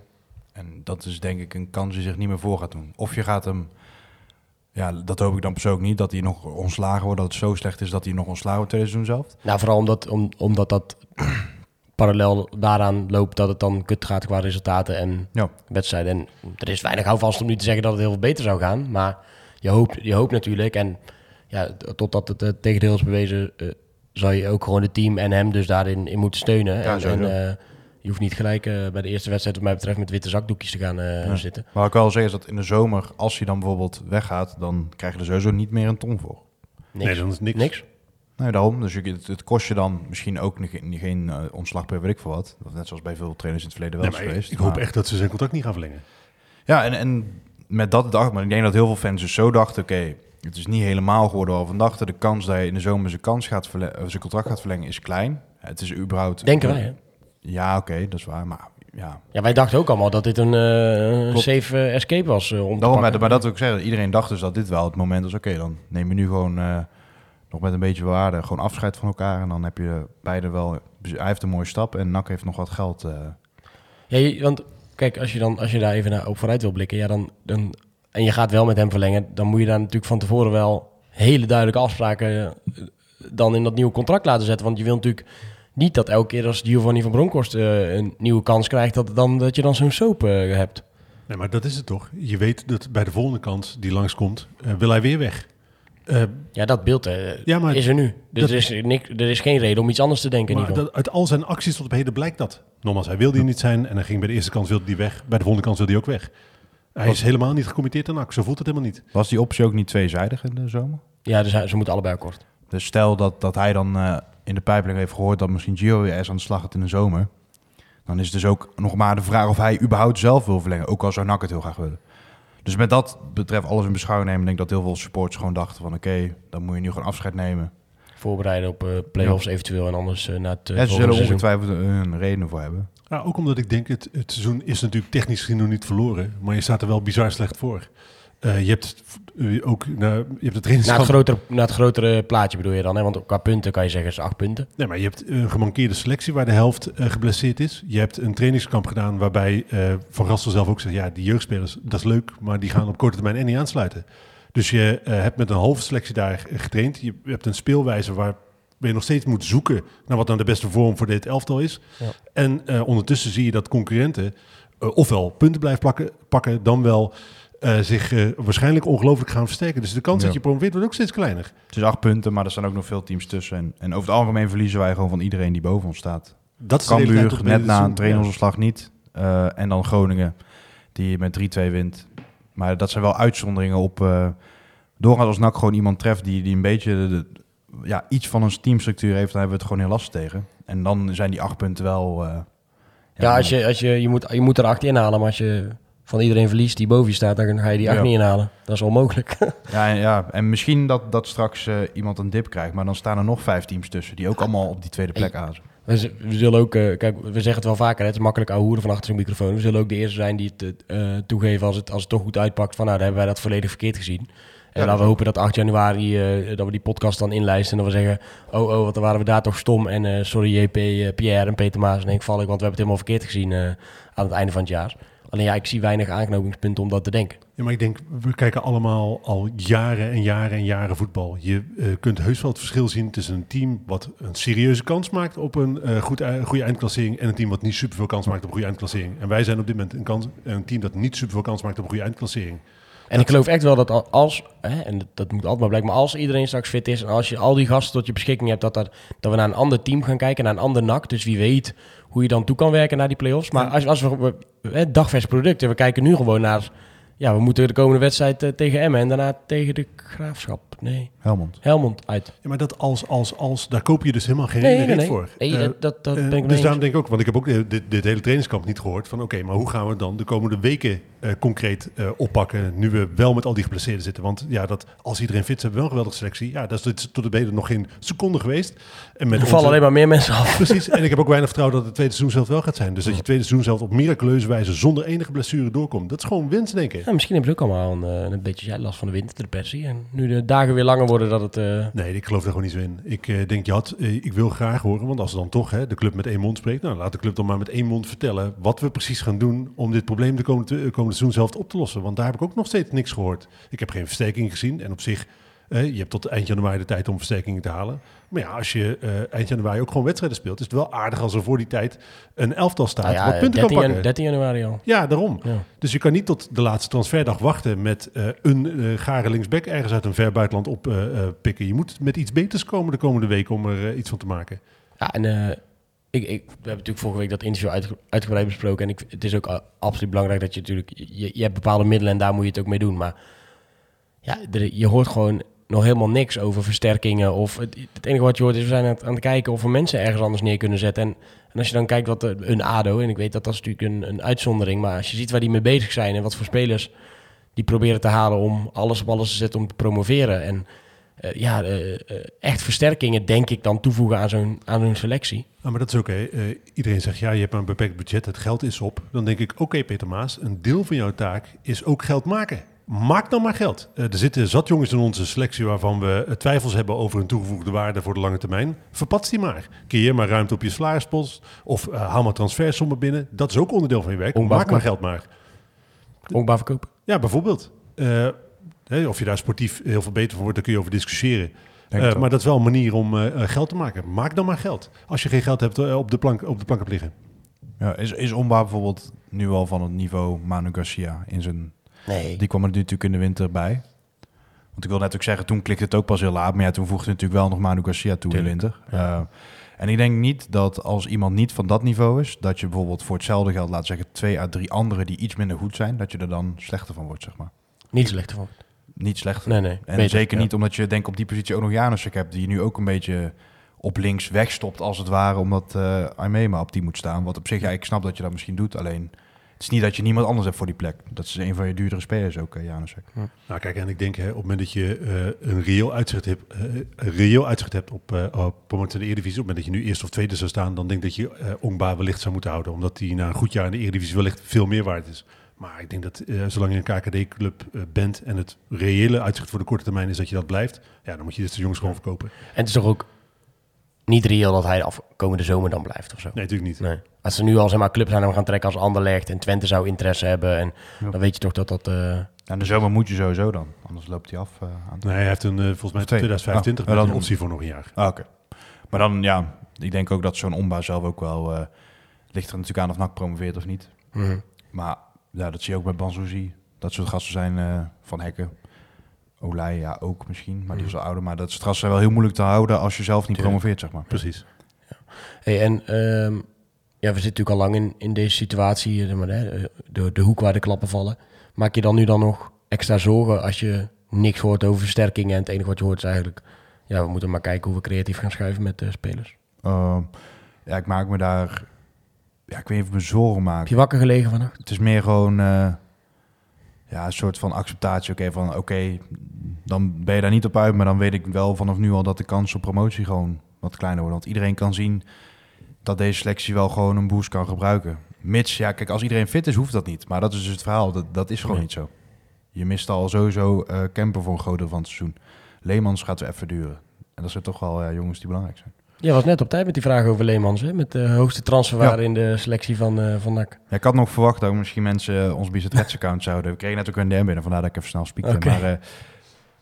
En dat is denk ik een kans die zich niet meer voor gaat doen. Of je gaat hem, ja, dat hoop ik dan persoonlijk niet, dat hij nog ontslagen wordt. Dat het zo slecht is dat hij nog ontslagen wordt tijdens seizoen zelf. Nou, vooral omdat, om, omdat dat parallel daaraan loopt dat het dan kut gaat qua resultaten en Ja. wedstrijden. En er is weinig houvast om nu te zeggen dat het heel veel beter zou gaan. Maar je hoopt, je hoopt natuurlijk. En ja, totdat het uh, tegendeel is bewezen, uh, zal je ook gewoon het team en hem dus daarin in moeten steunen. Ja, en, uh, je hoeft niet gelijk uh, bij de eerste wedstrijd, wat mij betreft, met witte zakdoekjes te gaan uh, Ja. zitten. Maar wat ik wel zeggen is dat in de zomer, als hij dan bijvoorbeeld weggaat, dan krijg je er sowieso niet meer een ton voor. Niks. Nee, dan is niks. Niks? Nee, daarom. Dus je, het, het kost je dan misschien ook niet, niet- geen uh, ontslag per weet ik veel wat. Net zoals bij veel trainers in het verleden wel Nee, is geweest. ik hoop Maar- echt dat ze zijn contract niet gaan verlengen. Ja, en, en met dat dacht maar ik denk dat heel veel fans dus zo dachten, oké, het is niet helemaal geworden waarvan we dachten. De kans dat hij in de zomer zijn, kans gaat zijn contract gaat verlengen is klein. Het is überhaupt... Denken wij, hè? Ja, oké, dat is waar. Maar ja, Ja, wij dachten ook allemaal dat dit een uh, Klopt. safe uh, escape was uh, om Daarom, maar, maar dat wil ik zeggen. Iedereen dacht dus dat dit wel het moment was. Oké, dan neem je nu gewoon eh, nog met een beetje waarde gewoon afscheid van elkaar. En dan heb je beide wel... Hij heeft een mooie stap en NAC heeft nog wat geld. eh. Ja, want kijk, als je, dan, als je daar even naar, op vooruit wil blikken, ja, dan, dan, en je gaat wel met hem verlengen, dan moet je daar natuurlijk van tevoren wel hele duidelijke afspraken eh, dan in dat nieuwe contract laten zetten. Want je wil natuurlijk niet dat elke keer als Giovanni van Bronckhorst eh, een nieuwe kans krijgt, dat, dan, dat je dan zo'n soap eh, hebt. Nee, maar dat is het toch. Je weet dat bij de volgende kans die langskomt, eh wil hij weer weg. Eh, Ja, dat beeld Ja, maar is er nu. Dus dat- er, is niks, er is geen reden om iets anders te denken in maar ieder geval. dat, uit al zijn acties tot op heden blijkt dat. Nogmaals, hij wilde hier niet zijn en hij ging bij de eerste kans wilde hij weg. Bij de volgende kans wilde hij ook weg. Hij is helemaal niet gecommitteerd aan NAC. Zo voelt het helemaal niet. Was die optie ook niet tweezijdig in de zomer? Ja, dus hij- ze moeten allebei akkoord. Dus stel dat, dat hij dan eh, in de pijpeling heeft gehoord dat misschien Gio weer eens aan de slag gaat in de zomer. Dan is het dus ook nog maar de vraag of hij überhaupt zelf wil verlengen. Ook al zou NAC het heel graag willen. Dus met dat betreft alles in beschouwing nemen, denk ik dat heel veel supporters gewoon dachten van oké, dan moet je nu gewoon afscheid nemen. Voorbereiden op eh play-offs eventueel en anders eh, na het uh, en ze zullen ongetwijfeld een reden voor hebben. Ja, ook omdat ik denk, het, het seizoen is natuurlijk technisch gezien nog niet verloren. Maar je staat er wel bizar slecht voor. Eh, je hebt eh, ook nou, je hebt het Na het, trainingskamp... grotere, na het grotere plaatje bedoel je dan, hè? want qua punten kan je zeggen is acht punten. Nee, maar je hebt een gemankeerde selectie waar de helft eh, geblesseerd is. Je hebt een trainingskamp gedaan waarbij eh, Van Rastel zelf ook zegt... ja, die jeugdspelers, dat is leuk, maar die gaan op korte termijn en niet aansluiten. Dus je hebt met een halve selectie daar getraind. Je hebt een speelwijze waar je nog steeds moet zoeken... naar wat dan de beste vorm voor dit elftal is. Ja. En ondertussen zie je dat concurrenten ofwel punten blijven pakken, pakken dan wel... eh, zich eh, waarschijnlijk ongelooflijk gaan versterken. Dus de kans Ja. dat je promoveert wordt ook steeds kleiner. Het is acht punten, maar er staan ook nog veel teams tussen. En, en over het algemeen verliezen wij gewoon van iedereen die boven ons staat. Dat is het net na een trainingsopslag niet. Eh, en dan Groningen, die met 3-2 wint. Maar dat zijn wel uitzonderingen op... eh doorgaans als NAC gewoon iemand treft die, die een beetje... de- de- ja, iets van een teamstructuur heeft, dan hebben we het gewoon heel lastig tegen. En dan zijn die acht punten wel... eh, Ja, als je, als je, je, moet, je moet er acht inhalen, maar als je van iedereen verliest die boven je staat, dan ga je die acht Ja. niet inhalen. Dat is onmogelijk. Ja, en- ja, en misschien dat, dat straks eh, iemand een dip krijgt, maar dan staan er nog vijf teams tussen die ook allemaal op die tweede plek azen. We, zullen ook, eh, kijk, we zeggen het wel vaker, hè, het is makkelijk ouwehoeren van achter zo'n microfoon. We zullen ook de eerste zijn die het eh, toegeven als het, als het toch goed uitpakt van, nou, dan hebben wij dat volledig verkeerd gezien. En Ja, laten we hopen dat 8 januari, dat we die podcast dan inlijsten en dat we zeggen, oh, oh, wat waren we daar toch stom. En sorry JP, eh, Pierre en Peter Maas en Henk Valk, want we hebben het helemaal verkeerd gezien aan het einde van het jaar. Alleen ja, ik zie weinig aanknopingspunten om dat te denken. Ja, maar ik denk, we kijken allemaal al jaren en jaren en jaren voetbal. Je eh, kunt heus wel het verschil zien tussen een team wat een serieuze kans maakt op een eh, goed, goede eindklassering en een team wat niet superveel kans maakt op een goede eindklassering. En wij zijn op dit moment een, kans, een team dat niet superveel kans maakt op een goede eindklassering. En ik geloof echt wel dat al- als, hè, en dat, dat moet altijd maar blijken, maar als iedereen straks fit is en als je al die gasten tot je beschikking hebt, dat, dat, dat we naar een ander team gaan kijken, naar een ander NAC. Dus wie weet hoe je dan toe kan werken naar die play-offs. Maar als, als we, we dagvers product en we kijken nu gewoon naar, ja, we moeten de komende wedstrijd eh, tegen Emmen en daarna tegen de Graafschap. Nee, Helmond. Helmond uit. Ja, maar dat als, als, als, daar koop je dus helemaal geen Nee, reden nee, nee. voor. Nee, Eh, dat, dat, dat ben ik dus mee daarom denk ik ook, want ik heb ook eh, dit, dit hele trainingskamp niet gehoord van oké, maar hoe gaan we dan de komende weken eh, concreet eh, oppakken nu we wel met al die geblesseerden zitten? Want ja, dat als iedereen fit is, hebben we wel een geweldige selectie. Ja, dat is tot- tot de beden nog geen seconde geweest. En met Er vallen alleen maar meer mensen af. Precies, en ik heb ook weinig vertrouwen dat het tweede seizoen zelf wel gaat zijn. Dus dat je tweede seizoen zelf op miraculeuze wijze zonder enige blessure doorkomt. Dat is gewoon winst, denk ik. Ja, misschien hebben ze ook allemaal een, een beetje last van de winterdepressie. En nu de dagen weer langer worden, dat het... eh, Nee, ik geloof daar gewoon niet zo in. Ik eh, denk, je had, eh, ik wil graag horen, want als dan toch hè, de club met één mond spreekt, nou laat de club dan maar met één mond vertellen wat we precies gaan doen om dit probleem de komende, komende seizoen zelf op te lossen. Want daar heb ik ook nog steeds niks gehoord. Ik heb geen versterking gezien en op zich, je hebt tot eind januari de tijd om versterkingen te halen. Maar ja, als je eh, eind januari ook gewoon wedstrijden speelt, is het wel aardig als er voor die tijd een elftal staat nou ja, wat punten 13, kan pakken. 13 januari al. Ja, daarom. Ja. Dus je kan niet tot de laatste transferdag wachten met eh, een eh gare linksback ergens uit een ver buitenland oppikken. je moet met iets beters komen de komende weken om er iets van te maken. Ja, en ik, ik, we hebben natuurlijk vorige week dat interview uitge- uitgebreid besproken. En ik, het is ook absoluut belangrijk dat je natuurlijk... Je, je hebt bepaalde middelen en daar moet je het ook mee doen. Maar ja, er- je hoort gewoon nog helemaal niks over versterkingen. Of het, het enige wat je hoort is, we zijn aan het, aan het kijken of we mensen ergens anders neer kunnen zetten. En, en als je dan kijkt wat de- een ADO, en ik weet dat dat is natuurlijk een, een uitzondering. Maar als je ziet waar die mee bezig zijn en wat voor spelers die proberen te halen om alles op alles te zetten om te promoveren. En eh, ja, eh, eh, echt versterkingen denk ik dan toevoegen aan zo'n aan zo'n selectie. Nou, maar dat is oké. Iedereen zegt, ja, je hebt maar een beperkt budget, het geld is op. Dan denk ik, oké Peter Maas, een deel van jouw taak is ook geld maken. Maak dan maar geld. Eh, er zitten zat jongens in onze selectie waarvan we eh, twijfels hebben over hun toegevoegde waarde voor de lange termijn. Verpats die maar. Creëer maar ruimte op je salarispost of eh, haal maar transfersommen binnen. Dat is ook onderdeel van je werk. Onbouw- Maak maar geld maar. Onkbaar verkopen. Ja, bijvoorbeeld. Of je daar sportief heel veel beter van wordt, daar kun je over discussiëren. Maar dat is wel een manier om geld te maken. Maak dan maar geld. Als je geen geld hebt op, de plank, op de plank hebt liggen. Ja, is, is Omba bijvoorbeeld nu al van het niveau Manu Garcia in zijn... Nee. Die kwam er natuurlijk in de winter bij. Want ik wil net ook zeggen, toen klikte het ook pas heel laat. Maar ja, toen voegde natuurlijk wel nog Manu Garcia toe in de winter. Uh, en ik denk niet dat als iemand niet van dat niveau is, dat je bijvoorbeeld voor hetzelfde geld, laat zeggen, twee à drie anderen die iets minder goed zijn, dat je er dan slechter van wordt, zeg maar. Niet slechter van. Niet slechter. Nee, nee. En Beter, zeker ja. niet omdat je denk op die positie ook nog Janusek hebt, die je nu ook een beetje op links wegstopt als het ware, omdat uh, Aimema op die moet staan. Wat op zich, ja, ik snap dat je dat misschien doet, alleen het is niet dat je niemand anders hebt voor die plek. Dat is een van je duurdere spelers ook, uh, Janusek. Nou kijk, en ik denk hè, op het moment dat je uh, een reëel uitzicht hebt, uh, een reëel uitzicht hebt op, uh, op promotie in de Eredivisie, op het moment dat je nu eerste of tweede zou staan, dan denk ik dat je uh, Ongba wellicht zou moeten houden, omdat hij na een goed jaar in de Eredivisie wellicht veel meer waard is. Maar ik denk dat uh, zolang je een KKD-club uh, bent en het reële uitzicht voor de korte termijn is dat je dat blijft, ja, dan moet je dit de jongens gewoon verkopen. En het is toch ook niet reëel dat hij de afkomende zomer dan blijft of zo? Nee, natuurlijk niet. Nee. Als er nu al zeg maar, clubs aan hem gaan trekken als Anderlecht en Twente zou interesse hebben, en ja. dan weet je toch dat dat... Uh... Ja, de zomer moet je sowieso dan, anders loopt hij af. Uh, aan nee, hij heeft een, uh, volgens mij 2025 oh, dan een optie voor nog een jaar. Ah, Oké. Okay. Maar dan, ja, ik denk ook dat zo'n omba zelf ook wel... Uh, ligt er natuurlijk aan of NAC promoveert of niet. Mhm. Mm -hmm. Maar ja, dat zie je ook bij Banzuzi. Dat soort gasten zijn uh, van Hekken. Olij, ja, ook misschien. Maar die is wel ouder. Maar dat is trouwens wel heel moeilijk te houden als je zelf niet promoveert, zeg maar. Precies. Ja. Hey, en um, ja, we zitten natuurlijk al lang in, in deze situatie. Zeg maar, hè, de, de hoek waar de klappen vallen. Maak je dan nu dan nog extra zorgen als je niks hoort over versterkingen? En het enige wat je hoort is eigenlijk... Ja, we moeten maar kijken hoe we creatief gaan schuiven met de spelers. Uh, ja, ik maak me daar... Ja, ik weet niet of ik me zorgen maak. Heb je wakker gelegen vannacht? Het is meer gewoon... Uh, ja, een soort van acceptatie. Oké, okay, van oké, okay, dan ben je daar niet op uit, maar dan weet ik wel vanaf nu al dat de kans op promotie gewoon wat kleiner wordt. Want iedereen kan zien dat deze selectie wel gewoon een boost kan gebruiken. Mits, ja, kijk, als iedereen fit is, hoeft dat niet. Maar dat is dus het verhaal. Dat, dat is gewoon nee. niet zo. Je mist al sowieso uh, camper voor een groot deel van het seizoen. Leemans gaat weer even duren. En dat zijn toch wel ja, jongens die belangrijk zijn. Je was net op tijd met die vraag over Leemans, hè? met de hoogste transferwaarde ja. in de selectie van, uh, van NAC. Ja, ik had nog verwacht dat misschien mensen uh, ons Bizet account zouden. We kregen net ook een DM binnen, vandaar dat ik even snel spiekte. Okay. Maar uh,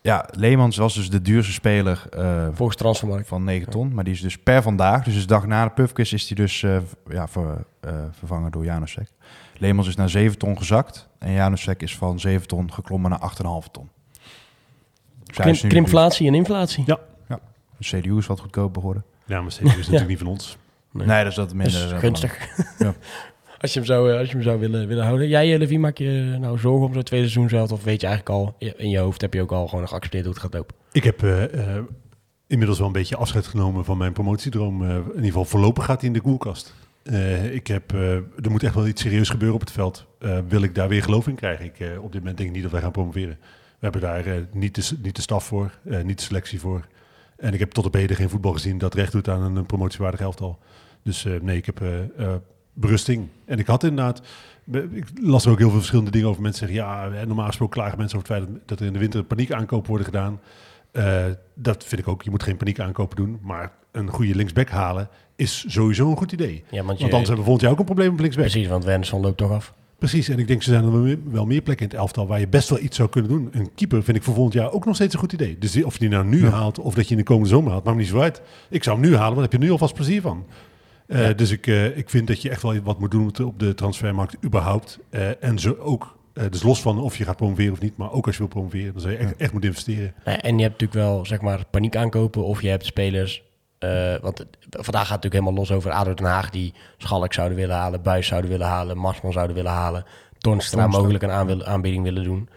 ja, Leemans was dus de duurste speler uh, volgens transfermarkt van 9 ton. Ja. Maar die is dus per vandaag, dus de dag na de Pufkis, is die dus uh, ja, ver, uh, vervangen door Janusek. Leemans is naar 7 ton gezakt en Janusek is van 7 ton geklommen naar 8,5 ton. Dus Krim, krimflatie en inflatie. Ja. ja. De CDU is wat goedkoper geworden. Ja, maar CDU is natuurlijk ja. niet van ons. Nee, nee dat is minder. Dat is gunstig. ja. Als je hem zou, als je hem zou willen, willen houden. Jij, Levi, maak je nou zorgen om zo'n tweede seizoen zelf? Of weet je eigenlijk al, in je hoofd heb je ook al gewoon geaccepteerd hoe het gaat lopen? Ik heb uh, uh, inmiddels wel een beetje afscheid genomen van mijn promotiedroom. Uh, in ieder geval voorlopig gaat hij in de koelkast. ik heb, er moet echt wel iets serieus gebeuren op het veld. wil ik daar weer geloof in krijgen? Ik, op dit moment denk ik niet dat wij gaan promoveren. We hebben daar niet, de, niet de staf voor, niet de selectie voor. En ik heb tot op heden geen voetbal gezien dat recht doet aan een promotiewaardig elftal. Dus nee, ik heb berusting. En ik had inderdaad, ik las er ook heel veel verschillende dingen over. Mensen zeggen, ja, normaal gesproken klagen mensen over het feit dat er in de winter paniek aankopen worden gedaan. Uh, dat vind ik ook, je moet geen paniek aankopen doen. Maar een goede linksback halen is sowieso een goed idee. Ja, want, want anders hebben we volgend jaar ook een probleem op linksback. Precies, want Wenson loopt toch af. Precies, en ik denk, ze zijn er wel meer, wel meer plekken in het elftal waar je best wel iets zou kunnen doen. Een keeper vind ik voor volgend jaar ook nog steeds een goed idee. Dus of je die nou nu ja. haalt of dat je in de komende zomer haalt, maakt me niet zo uit. Ik zou hem nu halen, want daar heb je nu alvast plezier van. Uh, ja. Dus ik, uh, ik vind dat je echt wel wat moet doen op de transfermarkt überhaupt. Uh, en zo ook, dus los van of je gaat promoveren of niet, maar ook als je wil promoveren, dan zou je echt, echt moeten investeren. En je hebt natuurlijk wel, zeg maar, paniek aankopen of je hebt spelers... want het, vandaag gaat het natuurlijk helemaal los over ADO Den Haag... die Schalk zouden willen halen, Buis zouden willen halen... Marsman zouden willen halen, Tornstra mogelijk een aanbieding willen doen...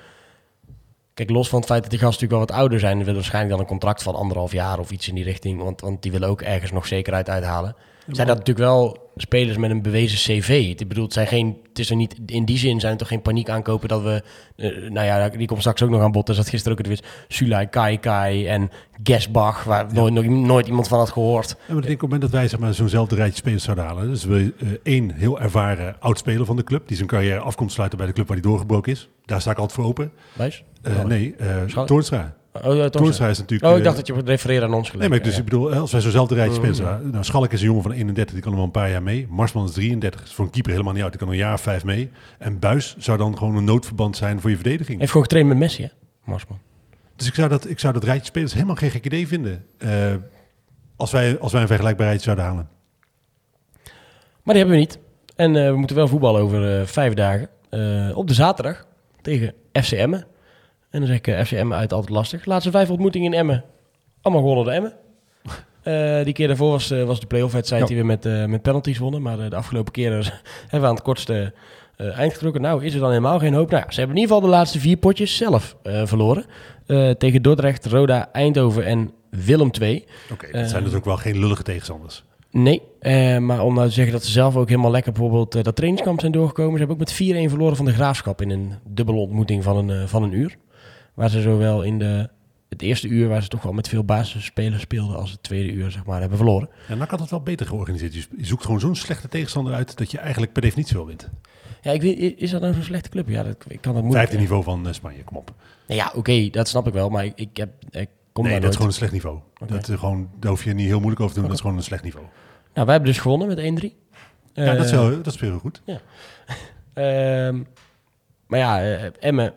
Kijk, los van het feit dat die gasten natuurlijk wel wat ouder zijn... willen waarschijnlijk dan een contract van anderhalf jaar of iets in die richting... want, want die willen ook ergens nog zekerheid uithalen. Zijn dat natuurlijk wel spelers met een bewezen cv. Ik bedoel, het, zijn geen, het is er niet, in die zin zijn het toch geen paniek aankopen dat we... Uh, nou ja, die komt straks ook nog aan bod. Dus dat gisteren ook het weer Sulai, Kai Kai en Gesbach... waar ja. nooit, nooit, iemand van had gehoord. Ja, maar ik denk op het moment dat wij zeg maar, zo'nzelfde rijtje spelers zouden halen... dus we uh, één heel ervaren oud-speler van de club... die zijn carrière af komt sluiten bij de club waar hij doorgebroken is. Daar sta ik altijd voor open. Wijs? Uh, nee, uh, Toornstra. Oh, ja, Toornstra is natuurlijk... Oh, ik dacht dat je refereerde aan ons gelijk. Nee, maar dus ja. ik bedoel, als wij zo'nzelfde rijtje spelen... Mm. Nou, Schalk is een jongen van 31, die kan er wel een paar jaar mee. Marsman is 33, is voor een keeper helemaal niet oud. Die kan een jaar of vijf mee. En Buis zou dan gewoon een noodverband zijn voor je verdediging. Heeft gewoon getraind met Messi, hè? Marsman. Dus ik zou dat, ik zou dat rijtje spelers helemaal geen gek idee vinden. Uh, als, wij, als wij een vergelijkbaar rijtje zouden halen. Maar die hebben we niet. En uh, we moeten wel voetballen over uh, vijf dagen. op de zaterdag tegen FCM. En dan zeg ik uh, FC Emmen uit altijd lastig. Laatste vijf ontmoetingen in Emmen. Allemaal gewonnen door Emmen. Uh, die keer daarvoor was, uh, was de playoff wedstrijd Ja. die we met, uh, met penalties wonnen. Maar uh, de afgelopen keren hebben we aan het kortste eind getrokken. Nou, is er dan helemaal geen hoop. Nou ja, ze hebben in ieder geval de laatste vier potjes zelf verloren. Tegen Dordrecht, Roda, Eindhoven en Willem II. Oké, dat zijn dus ook wel geen lullige tegenstanders. Nee, maar om nou te zeggen dat ze zelf ook helemaal lekker bijvoorbeeld dat trainingskamp zijn doorgekomen. Ze hebben ook met 4-1 verloren van de Graafschap in een dubbele ontmoeting van een, van een uur. Waar ze zowel in de, het eerste uur, waar ze toch wel met veel basisspelers speelden, als het tweede uur zeg maar hebben verloren. Ja, NAC had het wel beter georganiseerd. Je zoekt gewoon zo'n slechte tegenstander uit dat je eigenlijk per definitie wel wint. Ja, ik weet, is dat nou zo'n slechte club? Ja, dat, ik kan dat moeilijk. Vijfde niveau van uh, Spanje, kom op. Nou ja, oké, okay, dat snap ik wel, maar ik, ik heb... Ik kom nee, dat is gewoon een slecht niveau. Okay. Dat, uh, gewoon, daar hoef je niet heel moeilijk over te doen, okay. dat is gewoon een slecht niveau. Nou, wij hebben dus gewonnen met 1-3. Ja, uh, dat, is wel, dat is heel goed. Ja. uh, maar ja, Emmen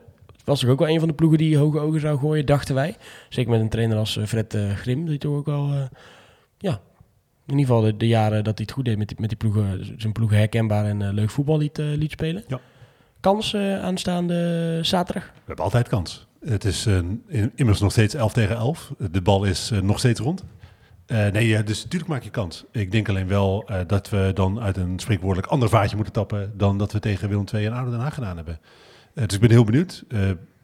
was toch ook wel een van de ploegen die hoge ogen zou gooien, dachten wij. Zeker met een trainer als uh, Fred Grim, die toch ook wel, ja, in ieder geval de, de, jaren dat hij het goed deed met die, met die ploegen, zijn ploegen herkenbaar en leuk voetbal liet, liet spelen. Ja. Kans aanstaande zaterdag? We hebben altijd kans. Het is immers nog steeds 11 tegen 11. De bal is nog steeds rond. Uh, nee, ja, dus natuurlijk maak je kans. Ik denk alleen wel uh, dat we dan uit een spreekwoordelijk ander vaatje moeten tappen dan dat we tegen Willem II en ADO Den Haag gedaan hebben. Uh, dus ik ben heel benieuwd.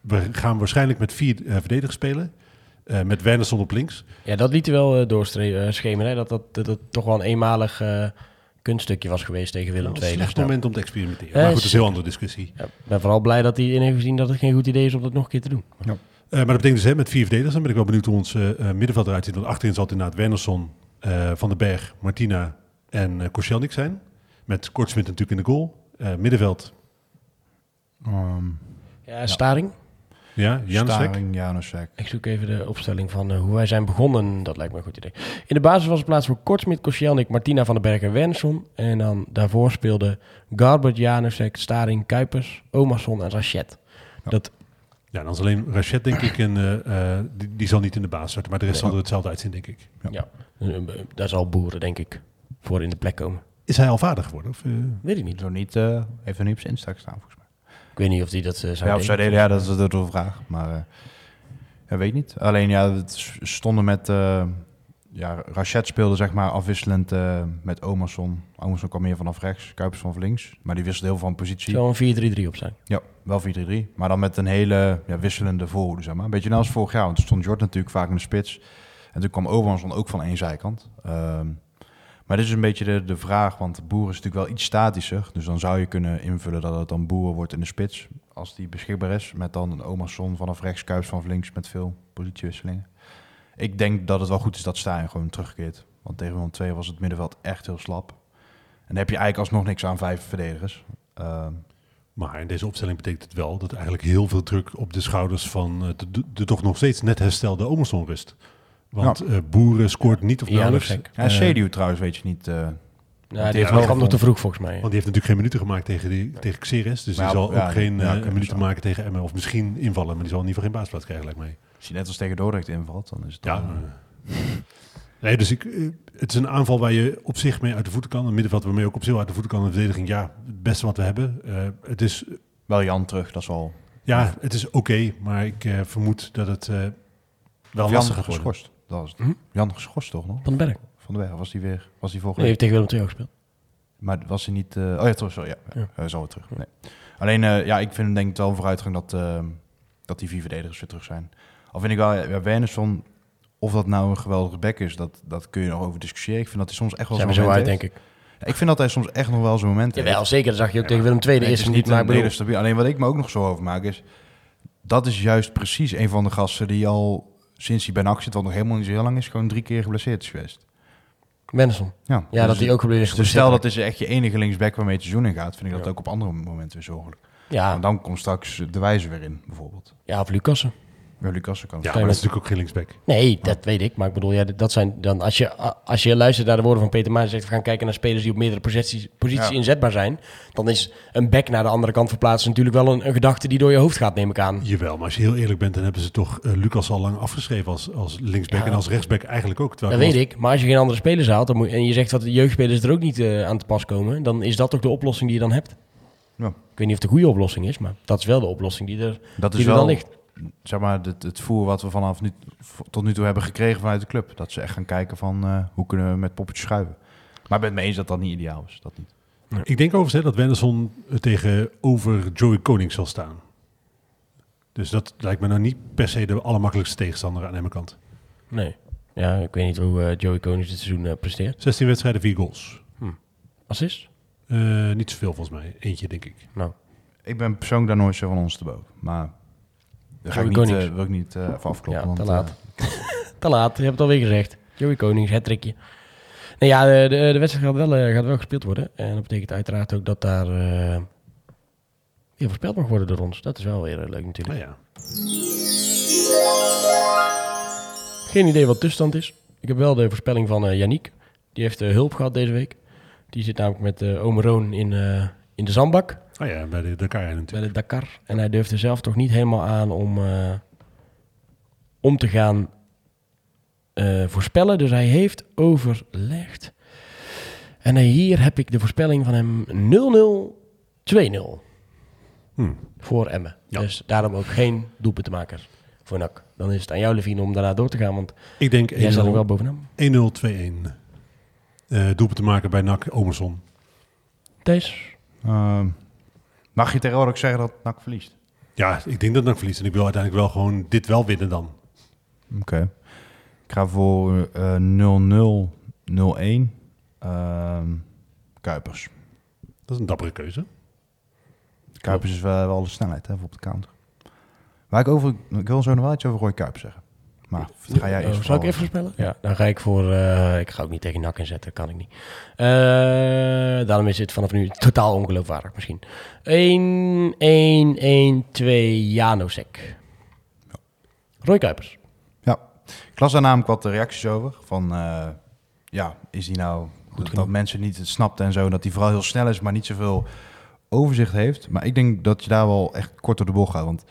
we gaan waarschijnlijk met vier verdedigers spelen. met Wernersson op links. Ja, dat liet hij wel doorschemeren. Dat, dat, dat dat toch wel een eenmalig kunststukje was geweest tegen Willem II. Een slecht dus moment om te experimenteren. maar goed, dat is een heel andere discussie. Ja, ik ben vooral blij dat hij in heeft gezien dat het geen goed idee is om dat nog een keer te doen. Ja. Uh, maar dat betekent dus hè, met vier verdedigers. Dan ben ik wel benieuwd hoe ons uh, middenveld eruit ziet. Want achterin zal het inderdaad Wernersson, uh, Van den Berg, Martina en uh, Korselnik zijn. Met Kortsmit natuurlijk in de goal. middenveld. Um, ja, Staring. Ja, Janusek. Staring, Janusek. Ik zoek even de opstelling van uh, hoe wij zijn begonnen. Dat lijkt me een goed idee. In de basis was het plaats voor Kortsmit, Koscielnik, Martina van den Berg en. En dan daarvoor speelden Garbert, Janusek, Staring, Kuipers, Omarsson en Rachet. Ja. Dat ja, dan is alleen Rachet, denk ik, en uh, uh, die, die, zal niet in de baas starten. Maar de rest nee. zal er hetzelfde uitzien, denk ik. Ja. ja. Daar zal Boeren, denk ik, voor in de plek komen. Is hij al vader geworden? Of, Weet ik niet. Zo niet uh, heeft er niet op zijn Insta staan, volgens mij. Ik weet niet of hij dat uh, zou ja, of zou delen. Ja, dat is de, de vraag. Maar uh, ja, weet niet. Alleen ja, het stonden met... Uh, ja, Rachet speelde zeg maar afwisselend met Omerson. Omerson kwam meer vanaf rechts, Kuipers van links. Maar die wisselde heel veel van positie. Zou een 4-3-3 op zijn? Ja, wel 4-3-3. Maar dan met een hele ja, wisselende voorhoede, zeg maar. Een beetje net als vorig jaar, want toen stond Jordan natuurlijk vaak in de spits. En toen kwam Omerson ook van één zijkant. Um, maar dit is een beetje de, de vraag, want Boer is natuurlijk wel iets statischer. Dus dan zou je kunnen invullen dat het dan Boer wordt in de spits. Als die beschikbaar is. Met dan een Omerson vanaf rechts, Kuips van links met veel positiewisselingen. Ik denk dat het wel goed is dat Stijn gewoon terugkeert. Want tegen Willem 2 was het middenveld echt heel slap. En dan heb je eigenlijk alsnog niks aan vijf verdedigers. Uh, maar in deze opstelling betekent het wel dat eigenlijk heel veel druk op de schouders van uh, de, de, toch nog steeds net herstelde Omerson rust. Want ja. uh, Boeren scoort niet of nauwelijks. Ja, ja Sedu trouwens weet je niet. Uh, ja, die heeft kwam nog te vroeg volgens mij. Want die heeft natuurlijk geen minuten gemaakt tegen, die, nee. tegen Xeres. Dus maar die zal ja, ook geen ja, uh, minuten maken tegen Emmen. Of misschien invallen, maar die zal in ieder geval geen baasplaats krijgen, lijkt mij. Als je net als tegen Dordrecht invalt, dan is het Ja. nee, dus ik, het is een aanval waar je op zich mee uit de voeten kan. Een middenveld waarmee je ook op zich uit de voeten kan. Een verdediging, ja, het beste wat we hebben. Uh, het is... Wel Jan terug, dat is wel... Ja, het is oké, okay, maar ik uh, vermoed dat het uh, wel Jan lastig gaat geschorst. Dat was het. Hm? Jan geschorst toch nog? Van den Berg. Van den Berg, was hij weer, was hij volgende nee, heeft tegen Willem II gespeeld. Maar was hij niet... Uh, oh ja, toch, sorry, ja. ja. ja. zo weer terug. Nee. Alleen, uh, ja, ik vind denk ik wel een vooruitgang dat, uh, dat die vier verdedigers weer terug zijn. Al vind ik wel, ja, Wernersson, of dat nou een geweldige back is, dat, dat kun je nog over discussiëren. Ik vind dat hij soms echt wel zo'n zo uit, denk ik. Ja, ik vind dat hij soms echt nog wel zo'n moment heeft. Jawel, zeker. Dat zag je ook ja, tegen Willem II. De eerste niet, maar bedoel... stabiel. Alleen wat ik me ook nog zo over maak is... Dat is juist precies een van de gasten die al sinds hij bij NAC zit, wat nog helemaal niet zo heel lang is, gewoon drie keer geblesseerd is geweest. Benson. Ja, ja dus dat hij ook geblesseerd is. Dus stel dat is echt je enige linksback waarmee het seizoen in gaat, vind ik dat ja. ook op andere momenten weer zorgelijk. Ja. En dan komt straks de wijze weer in, bijvoorbeeld. Ja, of Lucassen. Ja, Lucassen kan. Ja, maar dat is natuurlijk ook geen linksback. Nee, dat weet ik. Maar ik bedoel, ja, dat zijn dan als je, als je luistert naar de woorden van Peter Maas en zegt we gaan kijken naar spelers die op meerdere posities, posities ja. inzetbaar zijn, dan is een back naar de andere kant verplaatsen natuurlijk wel een, een, gedachte die door je hoofd gaat, neem ik aan. Jawel, maar als je heel eerlijk bent, dan hebben ze toch uh, Lucas al lang afgeschreven als, als linksback ja. en als rechtsback eigenlijk ook. Dat weet ik. Maar als je geen andere spelers haalt dan moet, en je zegt dat de jeugdspelers er ook niet uh, aan te pas komen, dan is dat toch de oplossing die je dan hebt. Ja. Ik weet niet of het de goede oplossing is, maar dat is wel de oplossing die er, dat die is er wel, dan ligt. Zeg maar, het, het voer wat we vanaf nu, tot nu toe hebben gekregen vanuit de club. Dat ze echt gaan kijken van eh, hoe kunnen we met poppetjes schuiven. Maar ik ben het mee eens dat dat niet ideaal is. Dat niet. Ik denk overigens hè, dat Wenderson tegenover Joey Koning zal staan. Dus dat lijkt me nou niet per se de allermakkelijkste tegenstander aan de kant. Nee. Ja, ik weet niet hoe eh, Joey Konings dit seizoen eh, presteert. 16 wedstrijden, 4 goals. Assist? Eh, niet zoveel volgens mij. Eentje, denk ik. Nou, Ik ben persoonlijk daar nooit zo van ons te boven. Maar daar ga ik niet, eh, wil ik niet eh even afkloppen. Ja, te laat. eh, te laat. Je hebt het alweer gezegd. Joey Konings, het trickje. Nee, ja, de, de, de wedstrijd gaat wel, gaat wel gespeeld worden. En dat betekent uiteraard ook dat daar weer voorspeld mag worden door ons. Dat is wel weer leuk natuurlijk. Nou ja. Geen idee wat tussenstand is. Ik heb wel de voorspelling van eh Yannick. Die heeft hulp gehad deze week. Die zit namelijk met eh Ome Roon in, in de zandbak Oh ja, bij de Dakar bij natuurlijk. de Dakar. En hij durfde zelf toch niet helemaal aan om, eh, om te gaan eh, voorspellen. Dus hij heeft overlegd. En hier heb ik de voorspelling van hem 0-0-2-0 Hm. voor Emmen. Ja. Dus daarom ook geen doelpuntenmaker voor NAC. Dan is het aan jou, Levine, om daarna door te gaan. Want Ik denk 1-0, jij staat er wel bovenaan. 2-1. Eh doelpunt te maken bij NAC Omerson. Thijs? ehm, mag je tegenwoordig ook zeggen dat NAC verliest? Ja, ik denk dat NAC verliest. En ik wil uiteindelijk wel gewoon dit wel winnen dan. Oké. Ik ga voor 0-0, 0-1. Ehm, Kuipers. Dat is een dappere keuze. Kuipers is wel, wel de snelheid hè, voor op de counter. Waar ik over, ik wil zo nog wel iets over Roy Kuipers zeggen. Maar ga jij Oh, eerst zal ik even voorspellen? Ja, dan ga ik voor... eh, ik ga ook niet tegen NAC inzetten, kan ik niet. Eh, daarom is het vanaf nu totaal ongeloofwaardig misschien. 1, 1, 1, 2, Janosek. Roy Kuipers. Ja, ik las daar namelijk wat reacties over. Van, eh, ja, is die nou... Dat, dat mensen niet het snapten en zo. Dat hij vooral heel snel is, maar niet zoveel overzicht heeft. Maar ik denk dat je daar wel echt kort door de bocht gaat. Want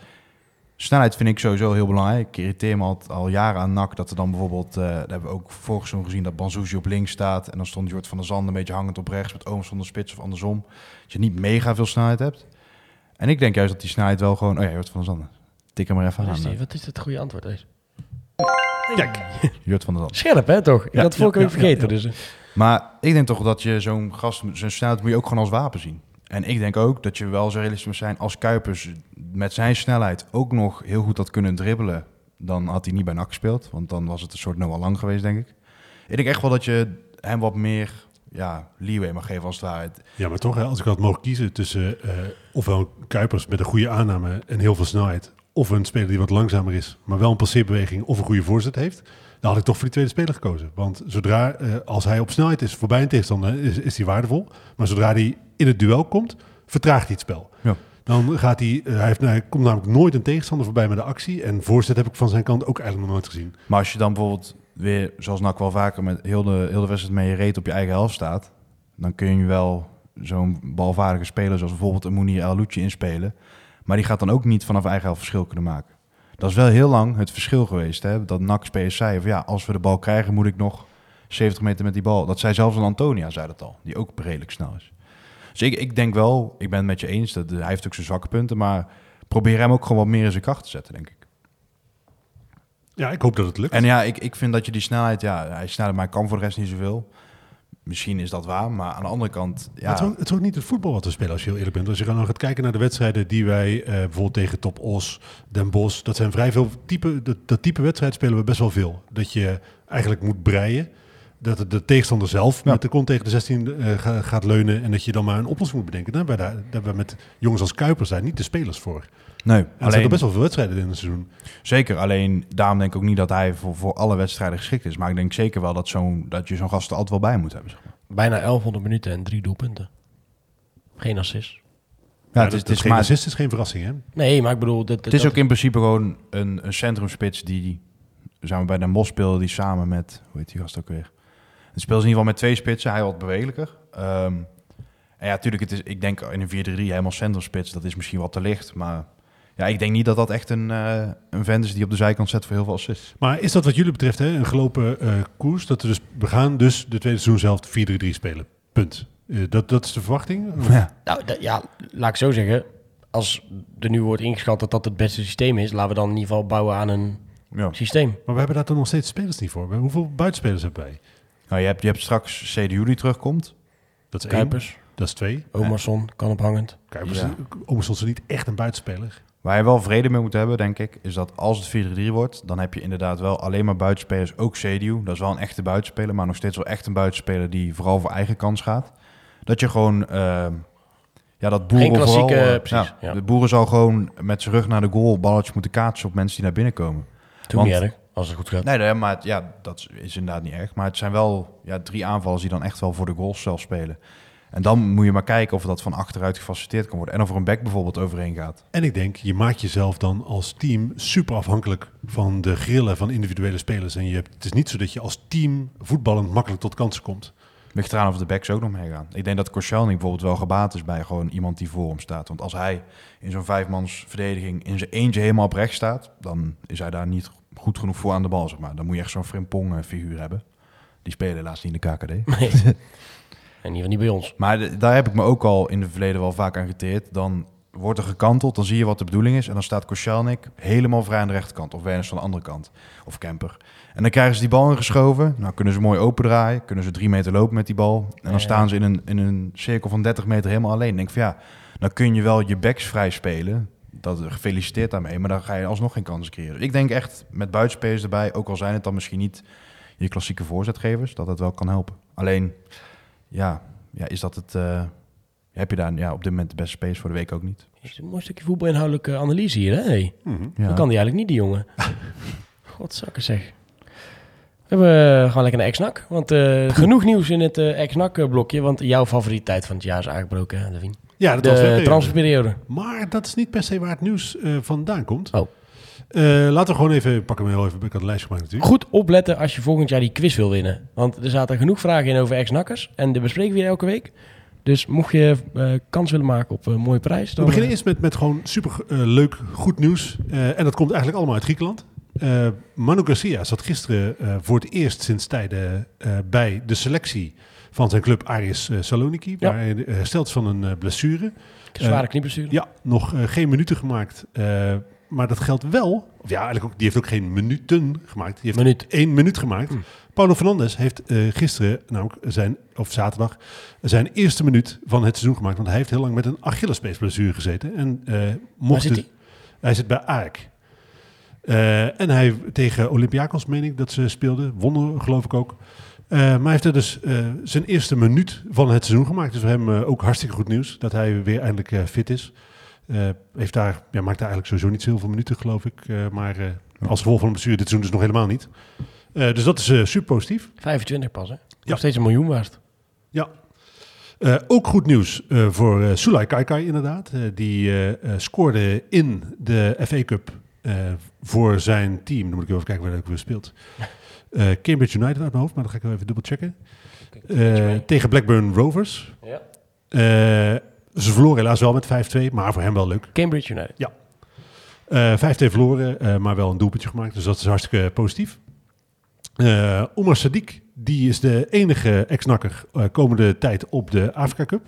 snelheid vind ik sowieso heel belangrijk. Ik irriteer me al, al jaren aan NAC. Dat er dan bijvoorbeeld... eh daar hebben we ook vorig seizoen gezien dat Banzuzi op links staat. En dan stond Jort van der Zanden een beetje hangend op rechts. Met Ooms zonder spits of andersom. Dat je niet mega veel snelheid hebt. En ik denk juist dat die snelheid wel gewoon... Oh ja, Jort van der Zanden. Tik hem maar even aan. die, wat is het goede antwoord? Deze? Kijk, Jort van der Zanden. Scherp, hè, toch? Ik Ja, had het vorige ja, week ja, vergeten. ja. Dus, eh, Maar ik denk toch dat je zo'n gast, zijn snelheid moet je ook gewoon als wapen zien. En ik denk ook dat je wel zo realistisch moet zijn als Kuipers met zijn snelheid ook nog heel goed had kunnen dribbelen. Dan had hij niet bij NAC gespeeld, want dan was het een soort Noah Lang geweest, denk ik. Ik denk echt wel dat je hem wat meer ja, leeway mag geven als het. Ja, maar toch, hè, als ik had mogen kiezen tussen eh, ofwel Kuipers met een goede aanname en heel veel snelheid, of een speler die wat langzamer is, maar wel een passeerbeweging of een goede voorzet heeft, dan had ik toch voor die tweede speler gekozen. Want zodra, eh, als hij op snelheid is voorbij een tegenstander, is, is hij waardevol. Maar zodra hij in het duel komt, vertraagt hij het spel. Ja. Dan gaat hij, eh, hij, heeft, hij komt namelijk nooit een tegenstander voorbij met de actie. En voorzet heb ik van zijn kant ook eigenlijk nog nooit gezien. Maar als je dan bijvoorbeeld weer, zoals NAC wel vaker, met heel de, heel de wedstrijd met je reet op je eigen helft staat, dan kun je wel zo'n balvaardige speler zoals bijvoorbeeld een Mounir El inspelen. Maar die gaat dan ook niet vanaf eigen helft verschil kunnen maken. Dat is wel heel lang het verschil geweest. Hè? Dat NAC spelers zei van ja, als we de bal krijgen moet ik nog 70 meter met die bal. Dat zei zelfs een Antonia, zei dat al, die ook redelijk snel is. Dus ik, ik denk wel, ik ben het met je eens, dat hij heeft ook zijn zwakke punten, maar probeer hem ook gewoon wat meer in zijn kracht te zetten, denk ik. Ja, ik hoop dat het lukt. En ja, ik, ik vind dat je die snelheid, ja, hij is sneller, maar kan voor de rest niet zoveel. Misschien is dat waar, maar aan de andere kant, ja, Het, is ook, het is ook niet het voetbal wat we spelen, als je heel eerlijk bent. Als je dan gaat kijken naar de wedstrijden die wij eh, bijvoorbeeld tegen Top Os, Den Bosch, dat zijn vrij veel type, dat, dat type wedstrijd spelen we best wel veel. Dat je eigenlijk moet breien. Dat het de tegenstander zelf Ja. met de kont tegen de 16 eh, ga- gaat leunen en dat je dan maar een oplossing moet bedenken. Daar hebben we, daar, hebben we met jongens als Kuipers zijn niet de spelers voor. nee, En er zijn alleen, er best wel veel wedstrijden in het seizoen. zeker. Alleen daarom denk ik ook niet dat hij voor, voor alle wedstrijden geschikt is. Maar ik denk zeker wel dat, zo'n, dat je zo'n gast er altijd wel bij moet hebben. Zeg maar. bijna 1100 minuten en drie doelpunten. Geen assist. Ja, Ja, het is, het is, geen maar, assist is geen verrassing, hè? Nee, maar ik bedoel... Dat, het is ook in principe gewoon een, een centrumspits die, zijn we bij Den Bosch speelde, die samen met, hoe heet die gast ook weer? Het speelt in ieder geval met twee spitsen, hij wat bewegelijker. Ehm, en ja, natuurlijk, het is, ik denk in een 4-3 helemaal centrumspits, dat is misschien wat te licht. Maar ja, ik denk niet dat dat echt een, eh, een vent is die op de zijkant zet voor heel veel assists. Maar is dat wat jullie betreft hè, een gelopen eh, koers? Dat we, dus, we gaan dus de tweede seizoen zelf 4-3-3 spelen. Punt. Eh, dat, dat is de verwachting? Ja. Nou, ja, laat ik zo zeggen. als er nu wordt ingeschat dat dat het beste systeem is, laten we dan in ieder geval bouwen aan een Ja. systeem. Maar we hebben daar toch nog steeds spelers niet voor. Hoeveel buitenspelers hebben wij? Nou, je, hebt, je hebt straks CDU die terugkomt. Dat is één. Kuipers, Dat is twee. Omerson, kan ophangend. Kuipers, Ja. Omerson is niet echt een buitenspeler. Waar je wel vrede mee moet hebben, denk ik, is dat als het 4-3 wordt, dan heb je inderdaad wel alleen maar buitenspelers, ook CDU. Dat is wel een echte buitenspeler, maar nog steeds wel echt een buitenspeler die vooral voor eigen kans gaat. Dat je gewoon, eh, ja, dat boeren Geen klassieke, vooral, eh, precies, ja. De boeren zal gewoon met zijn rug naar de goal balletjes moeten kaatsen op mensen die naar binnen komen. Toen Want- niet erg, als het goed gaat. Nee, nee, maar het- ja, dat is inderdaad niet erg. Maar het zijn wel ja, drie aanvallers die dan echt wel voor de goals zelf spelen. En dan moet je maar kijken of dat van achteruit gefaciliteerd kan worden. En of er een back bijvoorbeeld overheen gaat. En ik denk, je maakt jezelf dan als team super afhankelijk van de grillen van individuele spelers. En je, hebt- het is niet zo dat je als team voetballend makkelijk tot kansen komt. Ligt eraan of de backs ook nog meegaan. Ik denk dat Koscielny bijvoorbeeld wel gebaat is bij gewoon iemand die voor hem staat. Want als hij in zo'n vijfmans verdediging in zijn eentje helemaal op rechts staat... dan is hij daar niet goed genoeg voor aan de bal, zeg maar. Dan moet je echt zo'n Frimpong eh, figuur hebben. Die spelen helaas niet in de KKD. Nee. En ieder niet bij ons. Maar de- daar heb ik me ook al in het verleden wel vaak aan geteerd. Dan wordt er gekanteld, dan zie je wat de bedoeling is. En dan staat Koscielnik helemaal vrij aan de rechterkant. Of Werners van de andere kant. Of Kemper. En dan krijgen ze die bal ingeschoven. Nou kunnen ze mooi open draaien. Kunnen ze drie meter lopen met die bal. En dan Ja. staan ze in een, in een cirkel van 30 meter helemaal alleen. Dan denk ik van ja, dan kun je wel je backs vrij spelen. Dat, gefeliciteerd daarmee. Maar dan ga je alsnog geen kansen creëren. Ik denk echt met buitenspelers erbij. Ook al zijn het dan misschien niet je klassieke voorzetgevers. Dat het wel kan helpen. Alleen, ja, ja is dat het... eh, heb je daar ja, op dit moment de beste space voor de week ook niet. Is een mooi stukje voetbalinhoudelijke analyse hier, hè? Hey. Ja. Dat kan die eigenlijk niet, die jongen. Godzakken zeg. We hebben eh, gewoon lekker een ex-nak. Want eh, genoeg nieuws in het eh ex-nak blokje. Want jouw favoriete tijd van het jaar is aangebroken, Levine. Ja, de, De transferperiode. Maar dat is niet per se waar het nieuws eh, vandaan komt. Oh. Eh, laten we gewoon even, ik pak hem heel even, ik had een lijst gemaakt natuurlijk. Goed opletten als je volgend jaar die quiz wil winnen. Want er zaten genoeg vragen in over ex-nakkers. En die bespreken we hier elke week. Dus mocht je eh, kans willen maken op een mooie prijs... We Dan, beginnen eh, eerst met, met gewoon super leuk, goed nieuws. En dat komt eigenlijk allemaal uit Griekenland. Manu Garcia zat gisteren voor het eerst sinds tijden bij de selectie van zijn club Aris eh, Saloniki. Waar hij eh, hersteld is van een eh, blessure. zware eh, knieblessure. Ja, nog geen minuten gemaakt. Maar dat geldt wel. Of ja, eigenlijk ook, die heeft ook geen minuten gemaakt. Die heeft Minuut. één minuut gemaakt. Hm. Paulo Fernandes heeft gisteren, namelijk zijn, of zaterdag, zijn eerste minuut van het seizoen gemaakt. Want hij heeft heel lang met een Achillespeesblessure gezeten. En mocht zit dus- hij zit bij AEK. En hij tegen Olympiakos, meen ik, dat ze speelden. Wonnen, geloof ik ook. Eh, maar hij heeft er dus eh, zijn eerste minuut van het seizoen gemaakt. Dus voor hem eh, ook hartstikke goed nieuws dat hij weer eindelijk eh, fit is. Eh, heeft daar, ja, maakt daar eigenlijk sowieso niet zoveel minuten, geloof ik. Eh, maar eh, als gevolg van een blessure dit seizoen dus nog helemaal niet. Eh, dus dat is eh, super positief. 25 pas, hè? Ja. Nog steeds een miljoen waard. Ja. Eh, ook goed nieuws eh, voor eh Sulai Kaikai inderdaad. Eh, die scoorde in de FA Cup eh, voor zijn team. Dan moet ik even kijken waar hij ook weer speelt. Eh, Cambridge United uit mijn hoofd, maar dan ga ik wel even dubbel checken. Eh, tegen Blackburn Rovers. Ja. Eh, ze verloren helaas wel met 5-2, maar voor hem wel leuk. Cambridge United. Eh 5-2 verloren, maar wel een doelpuntje gemaakt. Dus dat is hartstikke positief. Eh Omar Sadiq, die is de enige ex-nakker komende tijd op de Afrika Cup.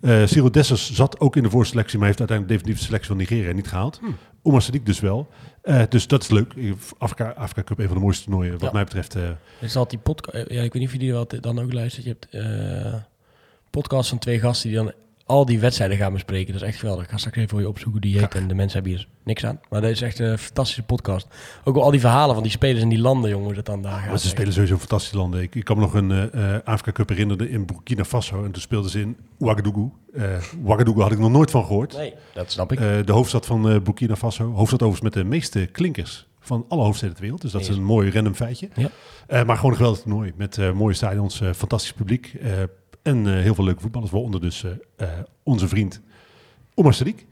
Eh Cyril Dessers zat ook in de voorselectie, maar heeft uiteindelijk definitief de selectie van Nigeria niet gehaald. Hmm. Omar Sadiq dus wel. Eh, dus dat is leuk. Afrika, Afrika Cup, een van de mooiste toernooien wat Ja. mij betreft. eh, Er is altijd die podcast. Ja, ik weet niet of jullie wel dan ook luistert. Je hebt eh podcast van twee gasten die dan al die wedstrijden gaan bespreken. Dat is echt geweldig. Ik ga straks even voor je opzoeken die heet. En de mensen hebben hier niks aan. Maar dat is echt een fantastische podcast. Ook wel al die verhalen van die spelers in die landen, jongen, hoe dat dan daar gaat. Maar ze spelen sowieso fantastische landen. Ik, ik kan me nog een eh, eh, Afrika Cup herinneren in Burkina Faso. En toen speelden ze in Ouagadougou. Eh Ouagadougou had ik nog nooit van gehoord. Nee, dat snap ik. De hoofdstad van Burkina Faso. Hoofdstad overigens met de meeste klinkers van alle hoofdsteden ter wereld. Dus dat is een mooi random feitje. Ja. Maar gewoon een geweldig toernooi. Met mooie stadions, fantastisch publiek. En eh, heel veel leuke voetballers. Waaronder dus eh, eh, onze vriend Omar Sadiq.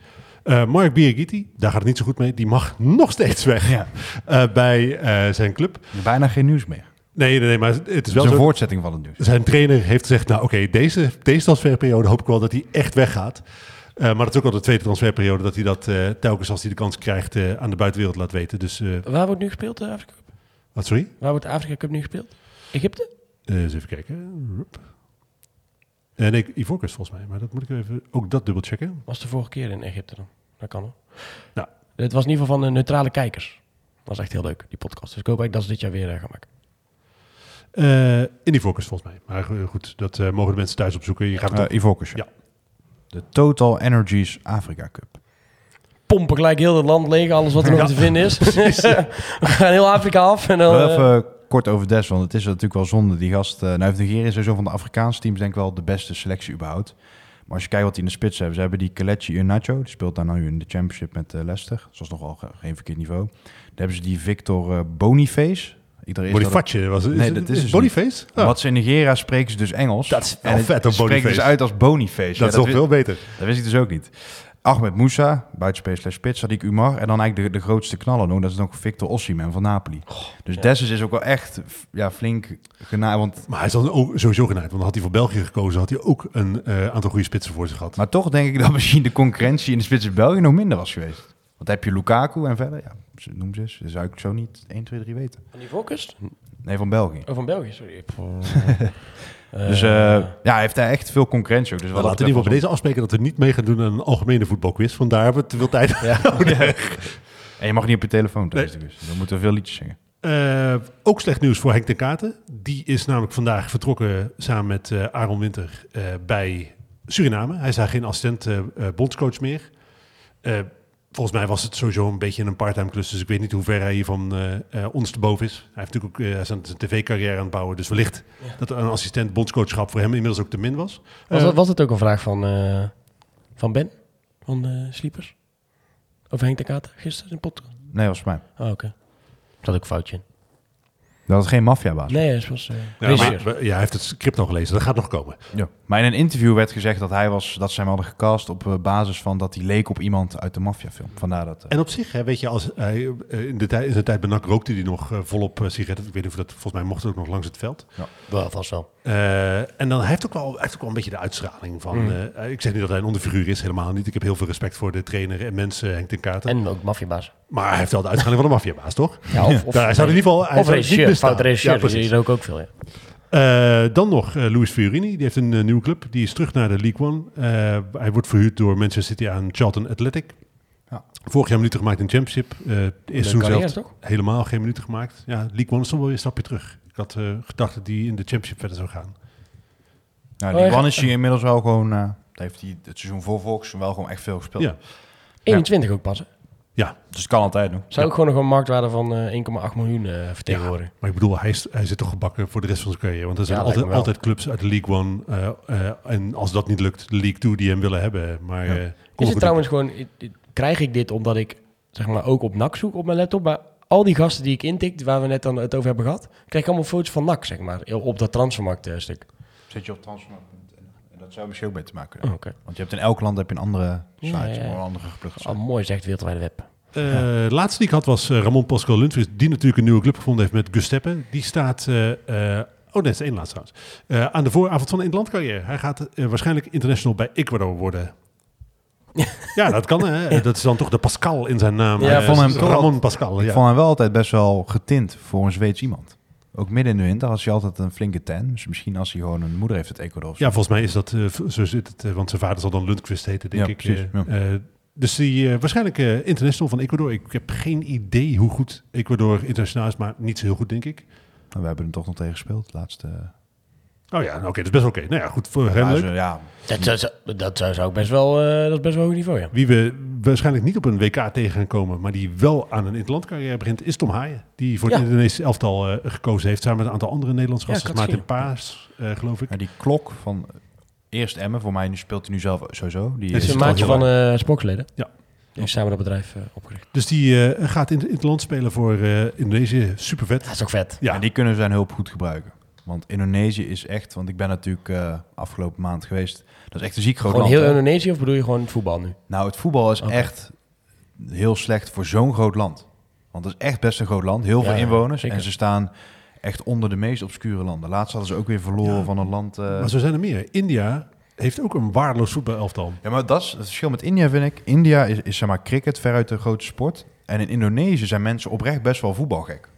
Eh, Mark Birigiti, daar gaat het niet zo goed mee. Die mag nog steeds weg Ja. eh, bij eh, zijn club. Bijna geen nieuws meer. Nee, nee, nee, maar het is Het is wel een zo. voortzetting van het nieuws. Zijn trainer heeft gezegd, nou oké, deze, deze transferperiode hoop ik wel dat hij echt weggaat. Eh, maar dat is ook al de tweede transferperiode dat hij dat eh, telkens als hij de kans krijgt eh, aan de buitenwereld laat weten. Dus, eh, Waar wordt nu gespeeld, de Afrika Cup? wat sorry? Waar wordt de Afrika Cup nu gespeeld? Egypte? Eh, eens even kijken. Rup. Eh, nee, Ivoorkust volgens mij, maar dat moet ik even ook dat dubbel checken. Was de vorige keer in Egypte dan? Dat kan hoor. Ja. Het was in ieder geval van de neutrale kijkers. Dat was echt heel leuk, die podcast. Dus ik hoop eigenlijk dat ze dit jaar weer eh, gaan maken. Eh in die focus volgens mij. Maar go- goed, dat eh, mogen de mensen thuis opzoeken. Je gaat het Uh, Ivocus. Ja. De Total Energies Afrika Cup. Pompen gelijk heel het land leeg, alles wat er nog te vinden is. We gaan heel Afrika af en dan... Wel even kort over Des, want het is natuurlijk wel zonde. Die gast, eh nou heeft Nigeria sowieso van de Afrikaanse teams denk ik wel de beste selectie überhaupt. Maar als je kijkt wat die in de spits hebben. Ze hebben die Kelechi Iheanacho, die speelt daar nu in de championship met eh, Leicester. Dat is nog wel ge- geen verkeerd niveau. Dan hebben ze die Victor eh, Boniface. Ik Boniface was het. Nee, het- dat is dus Boniface? Oh, Wat ze in Nigeria spreken ze dus Engels. Dat is wel En vet, spreken Boniface. dus uit als Boniface. dat Ja, is nog wi- veel beter. dat wist ik dus ook niet. Ahmed Moussa, buitenspeler slash spits, Sadiq Umar. En dan eigenlijk de, de grootste knaller nog, dat is nog Victor Osimhen van Napoli. dus Dessus is ook wel echt ja, flink gena... Want, Maar hij is dan ook sowieso genaaid. Want dan had hij voor België gekozen. Had hij ook een eh, aantal goede spitsen voor zich gehad. maar toch denk ik dat misschien de concurrentie in de spits in België nog minder was geweest. Want dan heb je Lukaku en verder, ja, ze- noem ze eens. Dat zou ik zo niet 1, 2, 3 weten. Van die focus? Nee, van België. Oh, van België, sorry. Eh, Dus eh, ja, hij heeft daar echt veel concurrentie ook. Dus we wat laten in ieder geval bij deze afspreken dat we niet mee gaan doen aan een algemene voetbalquiz. Vandaar hebben we te veel tijd. En je mag niet op je telefoon thuis, dus dan moeten we veel liedjes zingen. Eh, ook slecht nieuws voor Henk ten Katen. Die is namelijk vandaag vertrokken samen met eh, Aaron Winter eh, bij Suriname. Hij is daar geen assistent eh, eh, bondscoach meer. Volgens mij was het sowieso een beetje een parttime klus. Dus ik weet niet hoe ver hij hiervan eh eh ondersteboven is. Hij heeft natuurlijk ook eh, zijn tv-carrière aan het bouwen. Dus wellicht dat een assistent bondscoachschap voor hem inmiddels ook te min was. was, dat, was het ook een vraag van, eh, van Ben? Van de Sleepers? Over Henk de Kater gisteren in podcast? Nee, was mij. Oh, oké. Zat ook een foutje in. Dat was geen maffiabaas. Nee, het was uh, ja, maar- maar- ja, hij heeft het script al gelezen. Dat gaat nog komen. Ja. Maar in een interview werd gezegd dat hij was, dat ze hem hadden gecast op eh, basis van dat hij leek op iemand uit de maffiafilm. Vandaar dat. eh, En op zich, hè, weet je, als hij, eh, in, de tijd, in zijn tijd bij NAC rookte hij nog volop sigaretten. Ik weet niet of dat, volgens mij mocht het ook nog langs het veld. wel vast wel. Eh, en dan hij heeft ook wel, hij heeft ook wel een beetje de uitstraling van. Mm. eh, ik zeg niet dat hij een onderfiguur is, helemaal niet. Ik heb heel veel respect voor de trainer en mensen, Henk ten Katen. En ook maffiabaas. maar hij heeft wel de uitstraling van een maffiabaas, toch? Ja, of, of, Daar hij zou in ieder geval. Hij of regisseur, fout regisseur. Ja, precies. rook ook veel, ja. Eh, dan nog eh Luis Fiorini, die heeft een eh, nieuwe club. Die is terug naar de League One. Eh, hij wordt verhuurd door Manchester City aan Charlton Athletic. Ja. Vorig jaar minuten gemaakt in Championship. Eh seizoen carrière, zelf helemaal geen minuten gemaakt. Ja, League One is toch wel weer een stapje terug. Ik had eh, gedacht dat die in de Championship verder zou gaan. nou, Oh, die ja. man is hier inmiddels wel gewoon. eh, heeft hij het seizoen voor Volks wel gewoon echt veel gespeeld. Ja. 21 ook pas. Ja, Dus het kan altijd doen. Zou ook gewoon nog een marktwaarde van eh, 1,8 miljoen eh vertegenwoordigen. maar ik bedoel, hij, is, hij zit toch gebakken voor de rest van zijn carrière. Want er zijn Ja, altijd, altijd clubs uit de League One. eh, eh, en als dat niet lukt, de League Two die hem willen hebben. Maar Ja. eh, Is het trouwens gewoon, krijg ik dit omdat ik zeg maar ook op NAC zoek op mijn laptop? Maar al die gasten die ik intik, waar we net dan het over hebben gehad, krijg ik allemaal foto's van NAC, zeg maar, op dat transfermarkt eh, stuk. Zit je op transfermarkt.nl. Dat zou misschien ook mee te maken Oh, hebben. Oké. Want je hebt in elk land heb je een andere site, Ja, ja, ja. een andere site. Oh, mooi zegt wereldwijde web. Eh, De laatste die ik had was eh, Ramon Pascal Lundqvist, die natuurlijk een nieuwe club gevonden heeft met Gusteppe. Die staat, eh, eh, oh nee, dat is de één laatste trouwens, Eh, aan de vooravond van een interlandcarrière. Hij gaat eh, waarschijnlijk international bij Ecuador worden. ja, dat kan hè. Dat is dan toch de Pascal in zijn naam. Ja, Eh, vond hem toch Ramon Pascal, Ik ja. vond hem wel altijd best wel getint voor een Zweeds iemand. Ook midden in de winter had hij altijd een flinke tan. Dus misschien als hij gewoon een moeder heeft uit Ecuador. Ja, volgens mij is dat, eh, zo zit het, eh, want zijn vader zal dan Lundqvist heten, denk Ja, ik. precies, eh, ja. dus die waarschijnlijk international van Ecuador. Ik heb geen idee hoe goed Ecuador internationaal is, maar niet zo heel goed, denk ik. Maar We hebben hem toch nog tegen gespeeld. Laatste. Oh ja, nou, oké, dat is best oké. Nou ja, goed, voor hem Ja, leuk. ja, Dat, dat, dat zou, zou ik best wel, eh, dat is best wel hoog niveau, ja. Wie we waarschijnlijk niet op een WK tegen gaan komen, maar die wel aan een interlandcarrière begint, is Tom Haaien. Die voor het Ja. Indonesische elftal eh, gekozen heeft, samen met een aantal andere Nederlandse Ja, gasten. had Maarten Paas, eh, geloof ik. Ja, die klok van eerst Emmen, voor mij nu speelt hij nu zelf sowieso. Die Ja, Dat is is een maatje van heel eh Spooksleden. Ja. Die heeft samen dat bedrijf opgericht. Dus die eh, gaat in, in het land spelen voor eh, Indonesië. Super vet. Dat is ook vet. Ja, En die kunnen zijn hulp goed gebruiken. Want Indonesië is echt, want ik ben natuurlijk eh, afgelopen maand geweest. Dat is echt een ziek groot Gewoon land. heel hè. Indonesië of bedoel je gewoon het voetbal nu? Nou, het voetbal is echt heel slecht voor zo'n groot land. Want het is echt best een groot land. Heel veel inwoners. zeker. En ze staan echt onder de meest obscure landen. Laatst hadden ze ook weer verloren Ja. van een land... eh, maar zo zijn er meer. India heeft ook een waardeloos voetbalelftal. Ja, maar dat is het verschil met India, vind ik. India is, is zeg maar cricket veruit de grote sport. En in Indonesië zijn mensen oprecht best wel voetbalgek.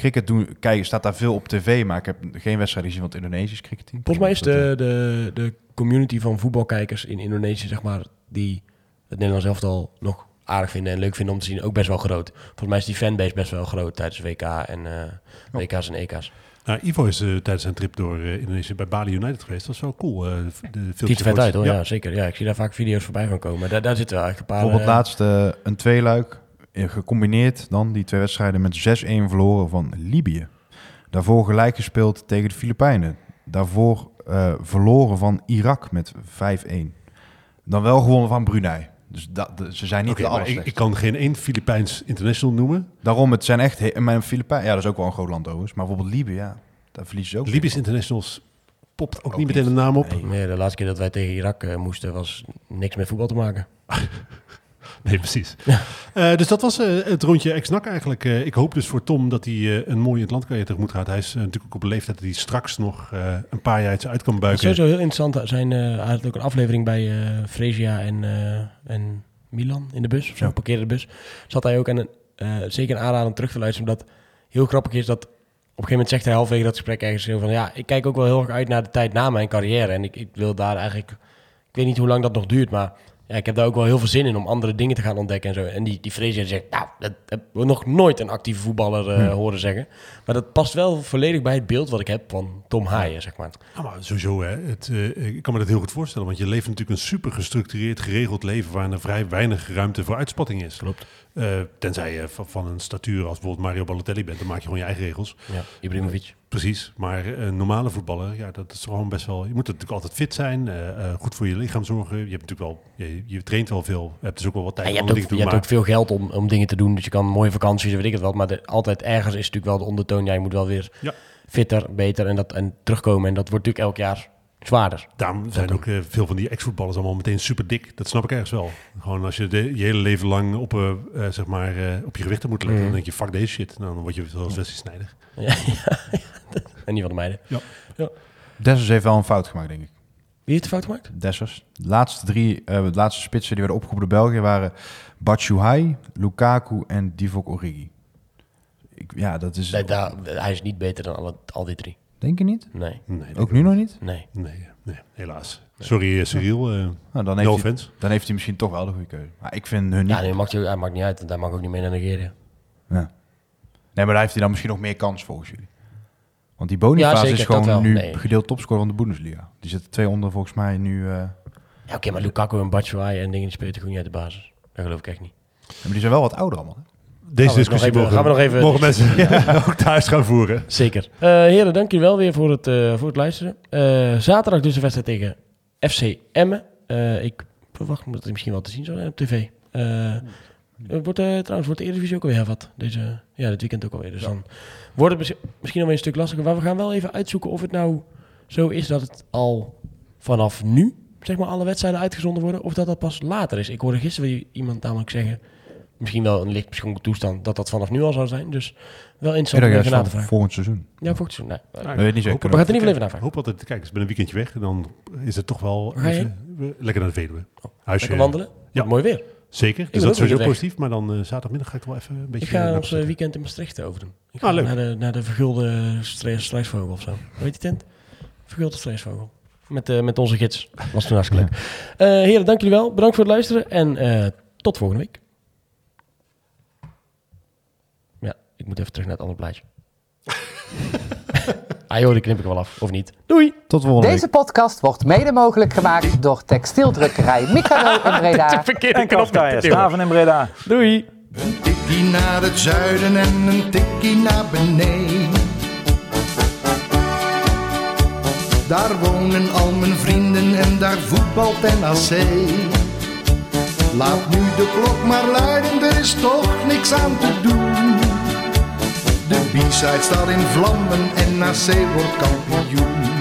Cricket doen, kijk, staat daar veel op tv, maar ik heb geen wedstrijd gezien van het Indonesisch cricketteam. Volgens mij is de, de, de community van voetbalkijkers in Indonesië, zeg maar, die het Nederlands elftal nog aardig vinden en leuk vinden om te zien, ook best wel groot. Volgens mij is die fanbase best wel groot tijdens WK en eh, WK's en EK's. Nou, Ivo is eh, tijdens zijn trip door eh, Indonesië bij Bali United geweest. Dat is wel cool. eh, de filmpjes Ziet er vet uit hoor, ja. Ja. zeker. Ja, ik zie daar vaak video's voorbij van komen. Daar, daar zitten wel echt een paar... Bijvoorbeeld eh, laatst eh, een tweeluik, eh, gecombineerd dan die twee wedstrijden met 6-1 verloren van Libië. Daarvoor gelijk gespeeld tegen de Filipijnen. Daarvoor eh, verloren van Irak met 5-1. Dan wel gewonnen van Brunei. Dus dat, de- ze zijn niet de maar ik, kan geen één Filipijns international noemen. Daarom, het zijn echt... he- Mijn Filipijnen, ja, dat is ook wel een groot land overigens. Maar bijvoorbeeld Libië, ja, daar verliezen ze ook. Libisch internationals popt ook, Ook niet meteen een naam op. nee, nee, de laatste keer dat wij tegen Irak eh, moesten was niks met voetbal te maken. Nee, precies. Eh, dus dat was eh, het rondje ex-NAC eigenlijk. Eh, ik hoop dus voor Tom dat hij een mooie in het landcarrière tegemoet gaat. Hij is natuurlijk ook op een leeftijd dat hij straks nog een paar jaar uit kan Het buiken. is sowieso heel interessant. Zijn, hij had ook een aflevering bij Fresia en, en Milan in de bus. Of zo, Ja. parkeerde de bus. Zat hij ook en zeker een aanrader om terug te luisteren. Omdat heel grappig is dat... Op een gegeven moment zegt hij halverwege dat gesprek ergens van... Ja, ik kijk ook wel heel erg uit naar de tijd na mijn carrière. En ik, ik wil daar eigenlijk... Ik weet niet hoe lang dat nog duurt, maar... Ja, ik heb daar ook wel heel veel zin in om andere dingen te gaan ontdekken en zo. En die, die Fresia zegt, nou, dat heb ik nog nooit een actieve voetballer eh, horen zeggen. Maar dat past wel volledig bij het beeld wat ik heb van Tom Haaien, zeg maar. Ja, maar sowieso, hè. Het, eh, ik kan me dat heel goed voorstellen. Want je leeft natuurlijk een super gestructureerd, geregeld leven... waar er vrij weinig ruimte voor uitspatting is. Klopt. Eh, tenzij je van, van een statuur als bijvoorbeeld Mario Balotelli bent... dan maak je gewoon je eigen regels. Ja, Ibrahimovic. Precies, maar een normale voetballer, ja, dat is gewoon best wel... Je moet natuurlijk altijd fit zijn, eh, eh, goed voor je lichaam zorgen. Je hebt natuurlijk wel, je, je traint wel veel. Je hebt dus ook wel wat tijd En je om je te doen. hebt ook veel geld om, om dingen te doen. Dus je kan mooie vakanties, weet ik het wel. Maar de- altijd ergens is natuurlijk wel de ondertoon. Ja, je moet wel weer Ja. fitter, beter en, dat, en terugkomen. En dat wordt natuurlijk elk jaar zwaarder. Daarom zijn ook eh, veel van die ex-voetballers allemaal meteen super dik. Dat snap ik ergens wel. Gewoon als je de, je hele leven lang op, eh, eh, zeg maar, eh, op je gewicht moet letten, Mhm. dan denk je, fuck deze shit. Nou, dan word je zoals Wesley Sneijder. Ja, ja, ja. En niet van de meiden. Dessers heeft wel een fout gemaakt, denk ik. Wie heeft de fout gemaakt? Dessers. De laatste drie, eh, de laatste spitsen die werden opgeroepen door België waren Batshuayi, Lukaku en Divock Origi. Ik, ja, dat is... Nee, daar, hij is niet beter dan alle, al die drie. Denk je niet? Nee, Nee, Ook nu nog niet? nee. Nee, nee, helaas. Sorry, eh, Cyril. eh Nou, dan, no heeft hij, dan heeft hij misschien toch wel de goede keuze. Maar ik vind hun niet... Ja, nee, maakt, hij maakt niet uit. want Hij mag ook niet mee naar Nigeria. Ja. Nee, maar daar heeft hij dan misschien nog meer kans volgens jullie. Want die Boniface Ja, zeker, is gewoon nu Nee. gedeeld topscorer van de Bundesliga. Die zitten twee onder volgens mij nu... eh, Ja, oké, maar Lukaku en Batshuayi en dingen die spelen toch niet uit de basis. Dat geloof ik echt niet. maar die zijn wel wat ouder allemaal. Hè? Deze discussie even- mogen, gaan we nog even- mogen mensen ook thuis gaan voeren. Zeker. Eh heren, dank jullie wel weer voor het, eh, voor het luisteren. Eh, zaterdag dus de wedstrijd tegen FC Emmen. Eh, ik verwacht dat het misschien wel te zien zou zijn op tv. Wordt, eh, trouwens, wordt de Eredivisie ook alweer hervat. Deze, ja, dit weekend ook alweer. Dus dan wordt het mis- misschien alweer een stuk lastiger. Maar we gaan wel even uitzoeken of het nou zo is dat het al vanaf nu, zeg maar, alle wedstrijden uitgezonden worden. Of dat dat pas later is. Ik hoorde gisteren weer iemand namelijk zeggen, misschien wel een licht beschonken toestand, dat dat vanaf nu al zou zijn. Dus wel Ik interessant om even juist na te van vragen. volgend seizoen. Ja, volgend seizoen. Nee. Nou, weet niet zeker. We gaan het in ieder geval dat- even navragen. hoop altijd te kijken. Ik ben een weekendje weg en dan is het toch wel je even, lekker naar de Veluwe. Huisje. Lekker wandelen. Ja. Mooi weer. Zeker, dus ben dat is sowieso positief. Maar dan eh, zaterdagmiddag ga ik wel even een beetje... Ik ga naar ons eh, weekend in Maastricht over doen. Ik Ah, ga leuk. naar de, naar de vergulde struisvogel of zo. Hoe heet die tent? Vergulde struisvogel. Met, eh, met onze gids. Was toen hartstikke leuk. Eh, heren, dank jullie wel. Bedankt voor het luisteren. En eh, tot volgende week. Ja, ik moet even terug naar het andere plaatje. ah joh, die knip ik wel af. Of niet. Doei! Tot volgende week. Deze podcast wordt mede mogelijk gemaakt door textieldrukkerij Mikado in Breda. Verkeerde En Kafkaya, Schaven en Breda. Doei! Een tikkie naar het zuiden en een tikkie naar beneden. Daar wonen al mijn vrienden en daar voetbalt NAC. Laat nu de klok maar luiden, er is toch niks aan te doen. De B-side staat in vlammen en NAC wordt kampioen.